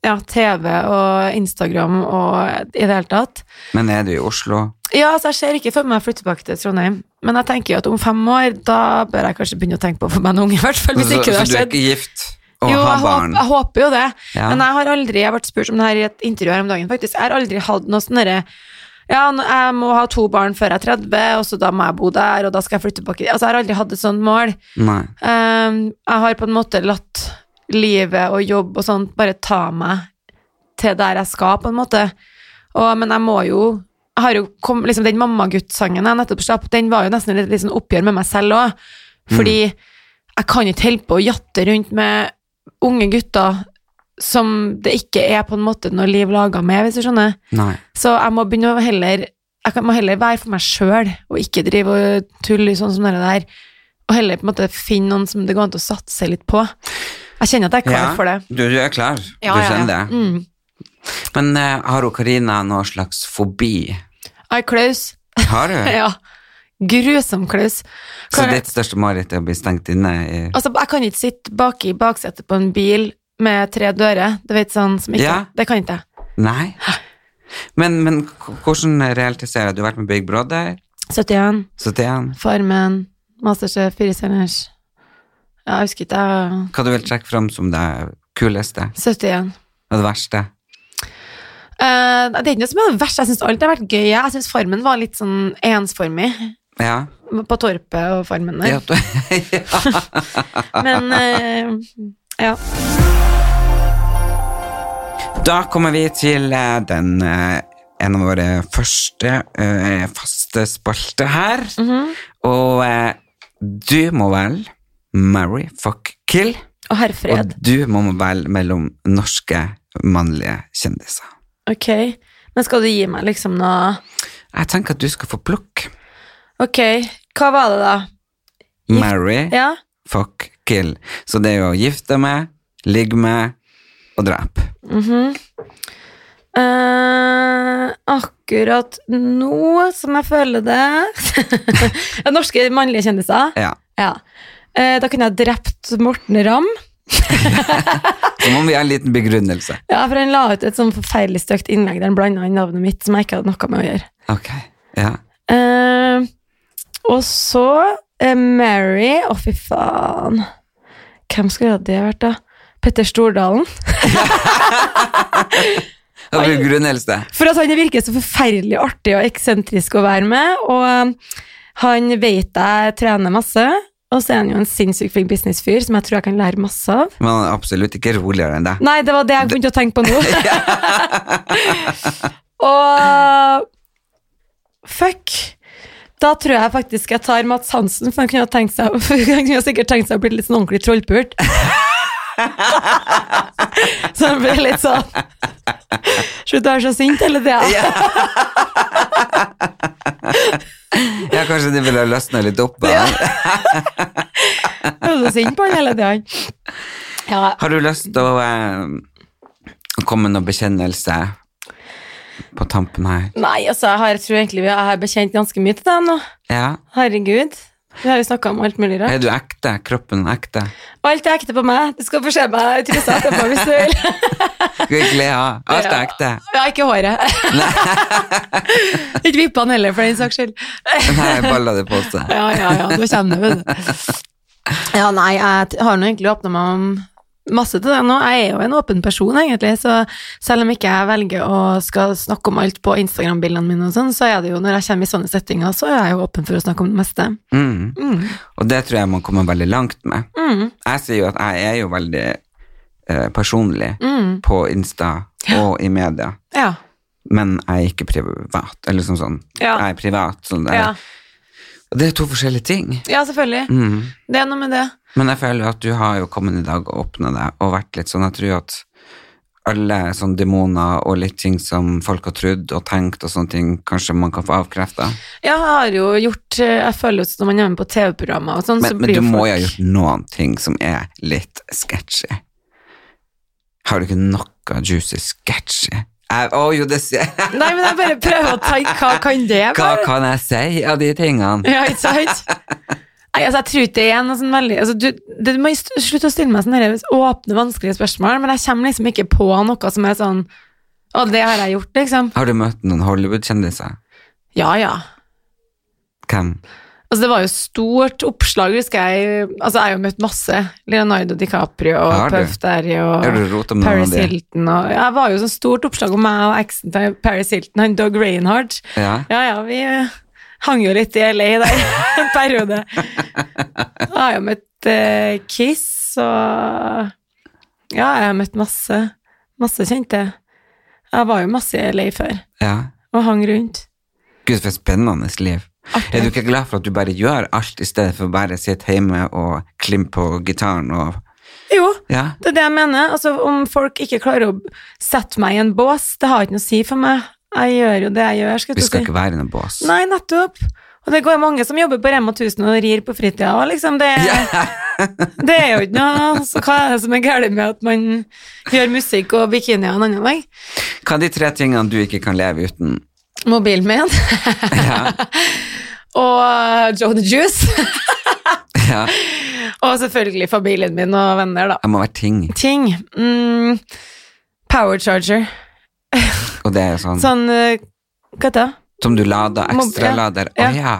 ja, TV og Instagram og i det hele tatt. Men er du i Oslo? Ja, altså jeg ser ikke for meg å flytte tilbake til Trondheim, men jeg tenker jo at om fem år, da bør jeg kanskje begynne å tenke på å få meg en unge, i hvert fall, hvis så, ikke det så du er ikke gift Jo, ha jeg, barn? håper, jeg håper jo det. Ja. Men jeg har aldri, jeg vært spurt om det her i et intervju her om dagen, faktisk. Jeg har aldri hatt noe sånn derre Ja, jeg må ha to barn før jeg er 30, og så da må jeg bo der, og da skal jeg flytte tilbake. Altså, jeg har aldri hatt et sånt mål. Um, jeg har på en måte latt livet og jobb og sånt bare ta meg til der jeg skal, på en måte. Og, men jeg må jo jeg har jo kom, liksom Den mammagutt-sangen jeg nettopp slapp, den var jo nesten et sånn oppgjør med meg selv òg. Fordi jeg kan ikke holde på å jatte rundt med unge gutter som det ikke er på en måte noe liv laga med, hvis du skjønner. Nei. Så jeg må begynne å heller Jeg må heller være for meg sjøl, og ikke drive og tulle sånn som det der. Og heller på en måte finne noen som det går an å satse litt på. Jeg kjenner at jeg er klar Ja, for det. Du, du er klar? Ja, du ja, ja. kjenner det? Mm. Men uh, har Karina noe slags fobi? Ai, Klaus. Har du? Ja. Grusom Klaus. Så ditt største mareritt er å bli stengt inne i Altså, jeg kan ikke sitte bak i baksetet på en bil med tre dører. Du vet sånn som ikke Ja. Det kan ikke jeg. Nei? Men, men hvordan realiserer du? Du har vært med Big Brother, 71, 71 Farmen, Masterchef, Fire stjerners jeg husker ikke. jeg- Hva du vil trekke fram som det kuleste 71. og det verste? Uh, det er ikke noe som er det verste. Jeg syns alt har vært gøy. Jeg syns Farmen var litt sånn ensformig. Ja, på Torpet og Farmen der. Ja. Men eh, ja. Da kommer vi til eh, den eh, en av våre første eh, faste spalter her. Mhm. Og eh, du må vel marry, fuck, kill. Og herrfred. Og du må velge mellom norske mannlige kjendiser. Ok. Men skal du gi meg liksom noe Jeg tenker at du skal få plukk. Ok, hva var det da? Gift- Marry, Ja? fuck, kill. Så det er jo å gifte med, ligge med og drepe. Mhm. Eh, akkurat nå som jeg føler det Norske mannlige kjendiser? Ja. Ja. Eh, da kunne jeg drept Morten Ramm. Så må vi ha en liten begrunnelse. Ja, for han la ut et sånn forferdelig stygt innlegg der han blanda inn navnet mitt som jeg ikke hadde noe med å gjøre. Ok, ja. Eh, og så eh, Mary Å, fy faen. Hvem skulle det vært, da? Petter Stordalen. Og begrunnelse. For at han virker så forferdelig artig og eksentrisk å være med, og um, han vet jeg trener masse, og så er han jo en sinnssykt flink businessfyr som jeg tror jeg kan lære masse av. Men han er absolutt ikke roligere enn deg. Nei, det var det jeg begynte å tenke på nå. og fuck. Da tror jeg faktisk jeg tar Mats Hansen, for han kunne, tenkt seg, han kunne sikkert tenkt seg å bli litt sånn ordentlig trollpult. så han blir litt sånn Slutt å være så sint hele tida. Ja, kanskje det ville ha løsna litt opp. på Ja. Jeg er så sint på han hele tida. Ja, Har du lyst til å eh, komme med noen bekjennelse på tampen her? nei, altså, jeg, har, jeg tror egentlig vi har bekjent ganske mye til deg nå. Ja. Herregud. Vi har jo snakka om alt mulig rart. Er du ekte? Kroppen ekte? Alt er ekte på meg. Du skal få se meg i trusa etterpå hvis du vil. Skal vi kle av? Alt er ekte. Ja, ikke håret. ikke vippene heller, for den saks skyld. Nei, balla det på seg. Ja, ja, ja, nå kommer det, vet du. Ja, nei, jeg har nå egentlig åpna meg om masse til det nå. Jeg er jo en åpen person, egentlig, så selv om ikke jeg velger å skal snakke om alt på Instagram-bildene mine og sånn, så er det jo når jeg kommer i sånne settinger, så er jeg jo åpen for å snakke om det meste. Mm. Mm. Og det tror jeg man kommer veldig langt med. Mm. Jeg sier jo at jeg er jo veldig eh, personlig Mm. på Insta og i media, Ja. men jeg er ikke privat. Eller sånn sånn. Ja. Jeg er privat. Sånn der. Ja. Og det er to forskjellige ting. ja, selvfølgelig. Mm. Det er noe med det. Men jeg føler jo at du har jo kommet i dag og åpna deg og vært litt sånn Jeg tror at alle sånne demoner og litt ting som folk har trodd og tenkt og sånne ting, kanskje man kan få avkrefta. Jeg har jo gjort eh, Jeg føler jo at når man er med på TV-programmer og sånn, så Men, men du må jo ha gjort noen ting som er litt sketchy. Har du ikke noe juicy sketchy? Jeg- jo, det jeg. Nei, men jeg bare prøver å tenke hva kan det Hva kan jeg si av de tingene? Ja, ikke sant? Nei, altså, jeg tror ikke det er noe sånn veldig altså, du, du må slutte å stille meg sånne åpne, vanskelige spørsmål, men jeg kommer liksom ikke på noe som er sånn Å, det har jeg gjort, liksom. Har du møtt noen Hollywood-kjendiser? Ja, ja. Hvem? Altså, det var jo stort oppslag, husker jeg. Altså, jeg har jo møtt masse. Leonardo DiCaprio og Puff Derry og Paris? Hilton og Jeg var jo sånn stort oppslag om meg og eksen til Paris Hilton, han Doug Reinhardt. Ja. Ja, ja, vi eh, hang jo litt i LA der en periode. Da har jeg møtt eh, Kiss og Ja, jeg har møtt masse, masse kjente. Jeg var jo masse i LA før ja. og hang rundt. Gud, for et spennende liv. Artig. Er du ikke glad for at du bare gjør alt, i stedet for bare å sitte hjemme og klimpe på gitaren og Jo, Ja. det er det jeg mener. Altså, om folk ikke klarer å sette meg i en bås, det har ikke noe å si for meg. Jeg gjør jo det jeg gjør, skal Vi skal si. ikke være i noen bås. Nei, nettopp. Og det går mange som jobber på Rema 1000 og rir på fritida, òg, liksom det, det er jo ikke noe Så hva er det som er galt med at man gjør musikk og bikini en annen vei? Hva er de tre tingene du ikke kan leve uten? Mobilen min Ja. og Joe the Juice. ja. og selvfølgelig familien min og venner, da. Jeg må være ting. Ting. Mm, power charger. Og det er jo sånn Sånn eh, Hva da? som du lader, ekstralader. Å ja. ja.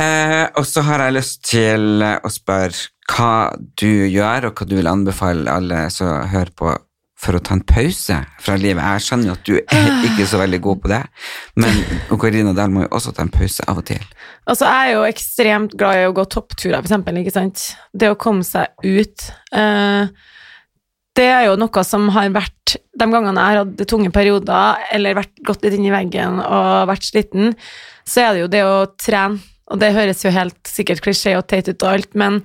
Eh, og så har jeg lyst til å spørre hva du gjør, og hva du vil anbefale alle som hører på, for å ta en pause fra livet? Jeg skjønner jo at du er ikke så veldig god på det, men Karina Dahl må jo også ta en pause av og til. Altså, jeg er jo ekstremt glad i å gå toppturer, for eksempel, ikke sant. Det å komme seg ut. eh, det er jo noe som har vært De gangene jeg har hatt tunge perioder, eller vært, gått litt inn i veggen og vært sliten, så er det jo det å trene. Og det høres jo helt sikkert klisjé og teit ut og alt, men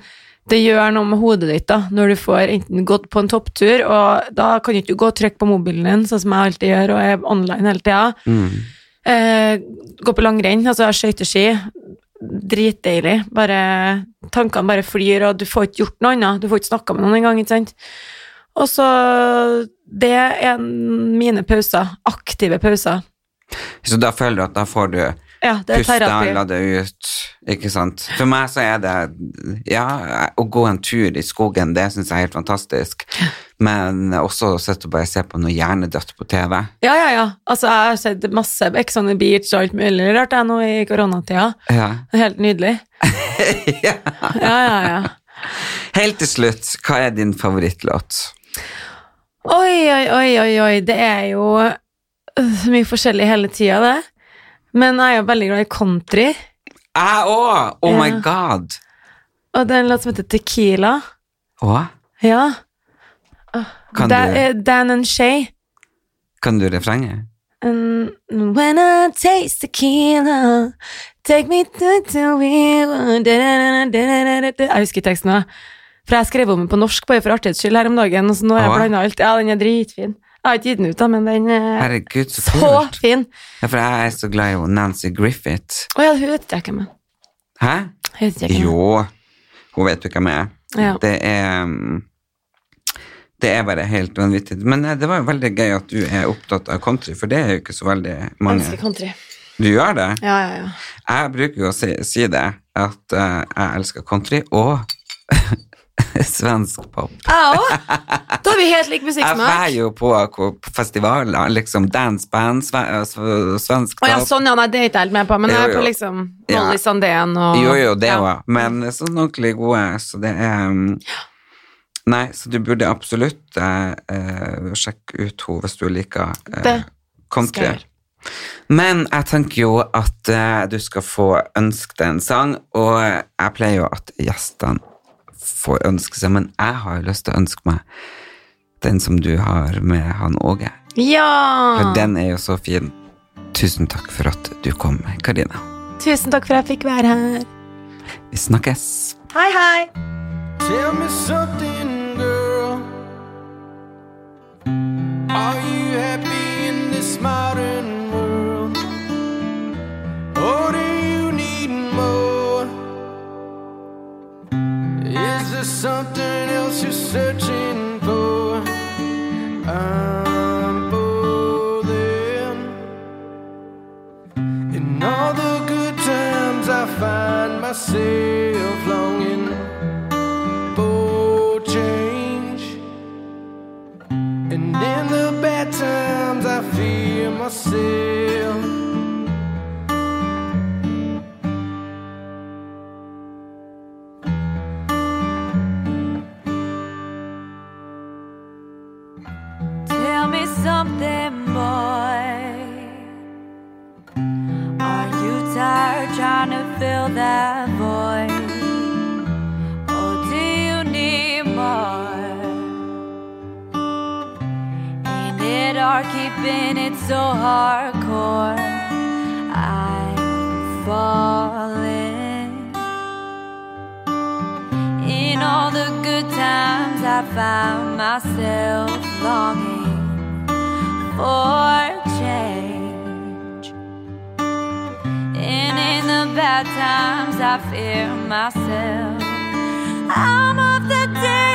det gjør noe med hodet ditt da, når du får enten gått på en topptur, og da kan du ikke gå og trykke på mobilen din, sånn som jeg alltid gjør, og er online hele tida. Mm. Eh, gå på langrenn, altså skøyteski. Dritdeilig. Bare, tankene bare flyr, og du får ikke gjort noe annet. Du får ikke snakka med noen engang, ikke sant. Og så Det er mine pauser. Aktive pauser. Så da føler du at da får du Ja, det puste, terapi. la det ut, ikke sant. For meg så er det Ja, å gå en tur i skogen, det syns jeg er helt fantastisk. Men også å sitte og bare se på noe hjernedødt på TV. Ja, ja, ja. Altså, jeg har sett masse Ex on the Beach og alt mulig rart jeg nå i koronatida. Ja. Helt nydelig. ja. Ja, ja, ja. Helt til slutt, hva er din favorittlåt? Oi, oi, oi, oi, oi. Det er jo øh, så mye forskjellig hele tida, det. Men jeg er jo veldig glad i country. Jeg òg! Oh my Ja. god! Og det er en låt som heter Tequila. Å, Ja. Kan det du- er Dan and Shay. kan du refrenget? And when I taste tequila, take me to the da. Jeg husker teksten nå. For jeg skrev om den på norsk bare for artighets skyld her om dagen, og så nå har jeg blanda alt. Ja, den er dritfin. Jeg har ikke gitt den ut, da, men den er Herregud, så så kult. fin. Ja, for jeg er så glad i Nancy Griffith. Å ja, hun vet jeg ikke med. Hæ? Hun vet jeg ikke med. Jo, hun vet jo hvem jeg er. Ja. Det er um, Det er bare helt vanvittig. Men eh, det var jo veldig gøy at du er opptatt av country, for det er jo ikke så veldig Jeg mange. elsker country. Du gjør det? Ja, ja, ja. Jeg bruker jo å si, si det, at uh, jeg elsker country og svensk pop. Jeg òg. Da har vi helt lik Jeg drar er jo på, festivaler, liksom dance band, sve, svensk Å ja, pop. sånn, ja, nei, det er ikke helt med på, men jeg Jo, er på liksom liksom Ja. Sandén og Jo, jo, det ja. men sånn ordentlig gode, så det er um, Nei, så du burde absolutt uh, sjekke ut henne hvis du liker uh, country. Men jeg tenker jo at uh, du skal få ønske deg en sang, og jeg pleier jo at gjestene får ønske seg, men jeg har jo lyst til å ønske meg den som du har med han Åge. Ja! For den er jo så fin. Tusen takk for at du kom, Karina. Tusen takk for at jeg fikk være her. Vi snakkes. Hei, hei! Tell me something, girl. Are you happy in this modern world? Or do you need more? Is there something else you're searching for? I'm bothering. In all the good times, I find myself longing for change. And in the bad times, I fear myself. Something, boy. Are you tired trying to fill that void? Or do you need more? Ain't it hard keeping it so hardcore? I'm falling. In all the good times, I found myself longing for change. And in the bad times, I fear myself. I'm off the deep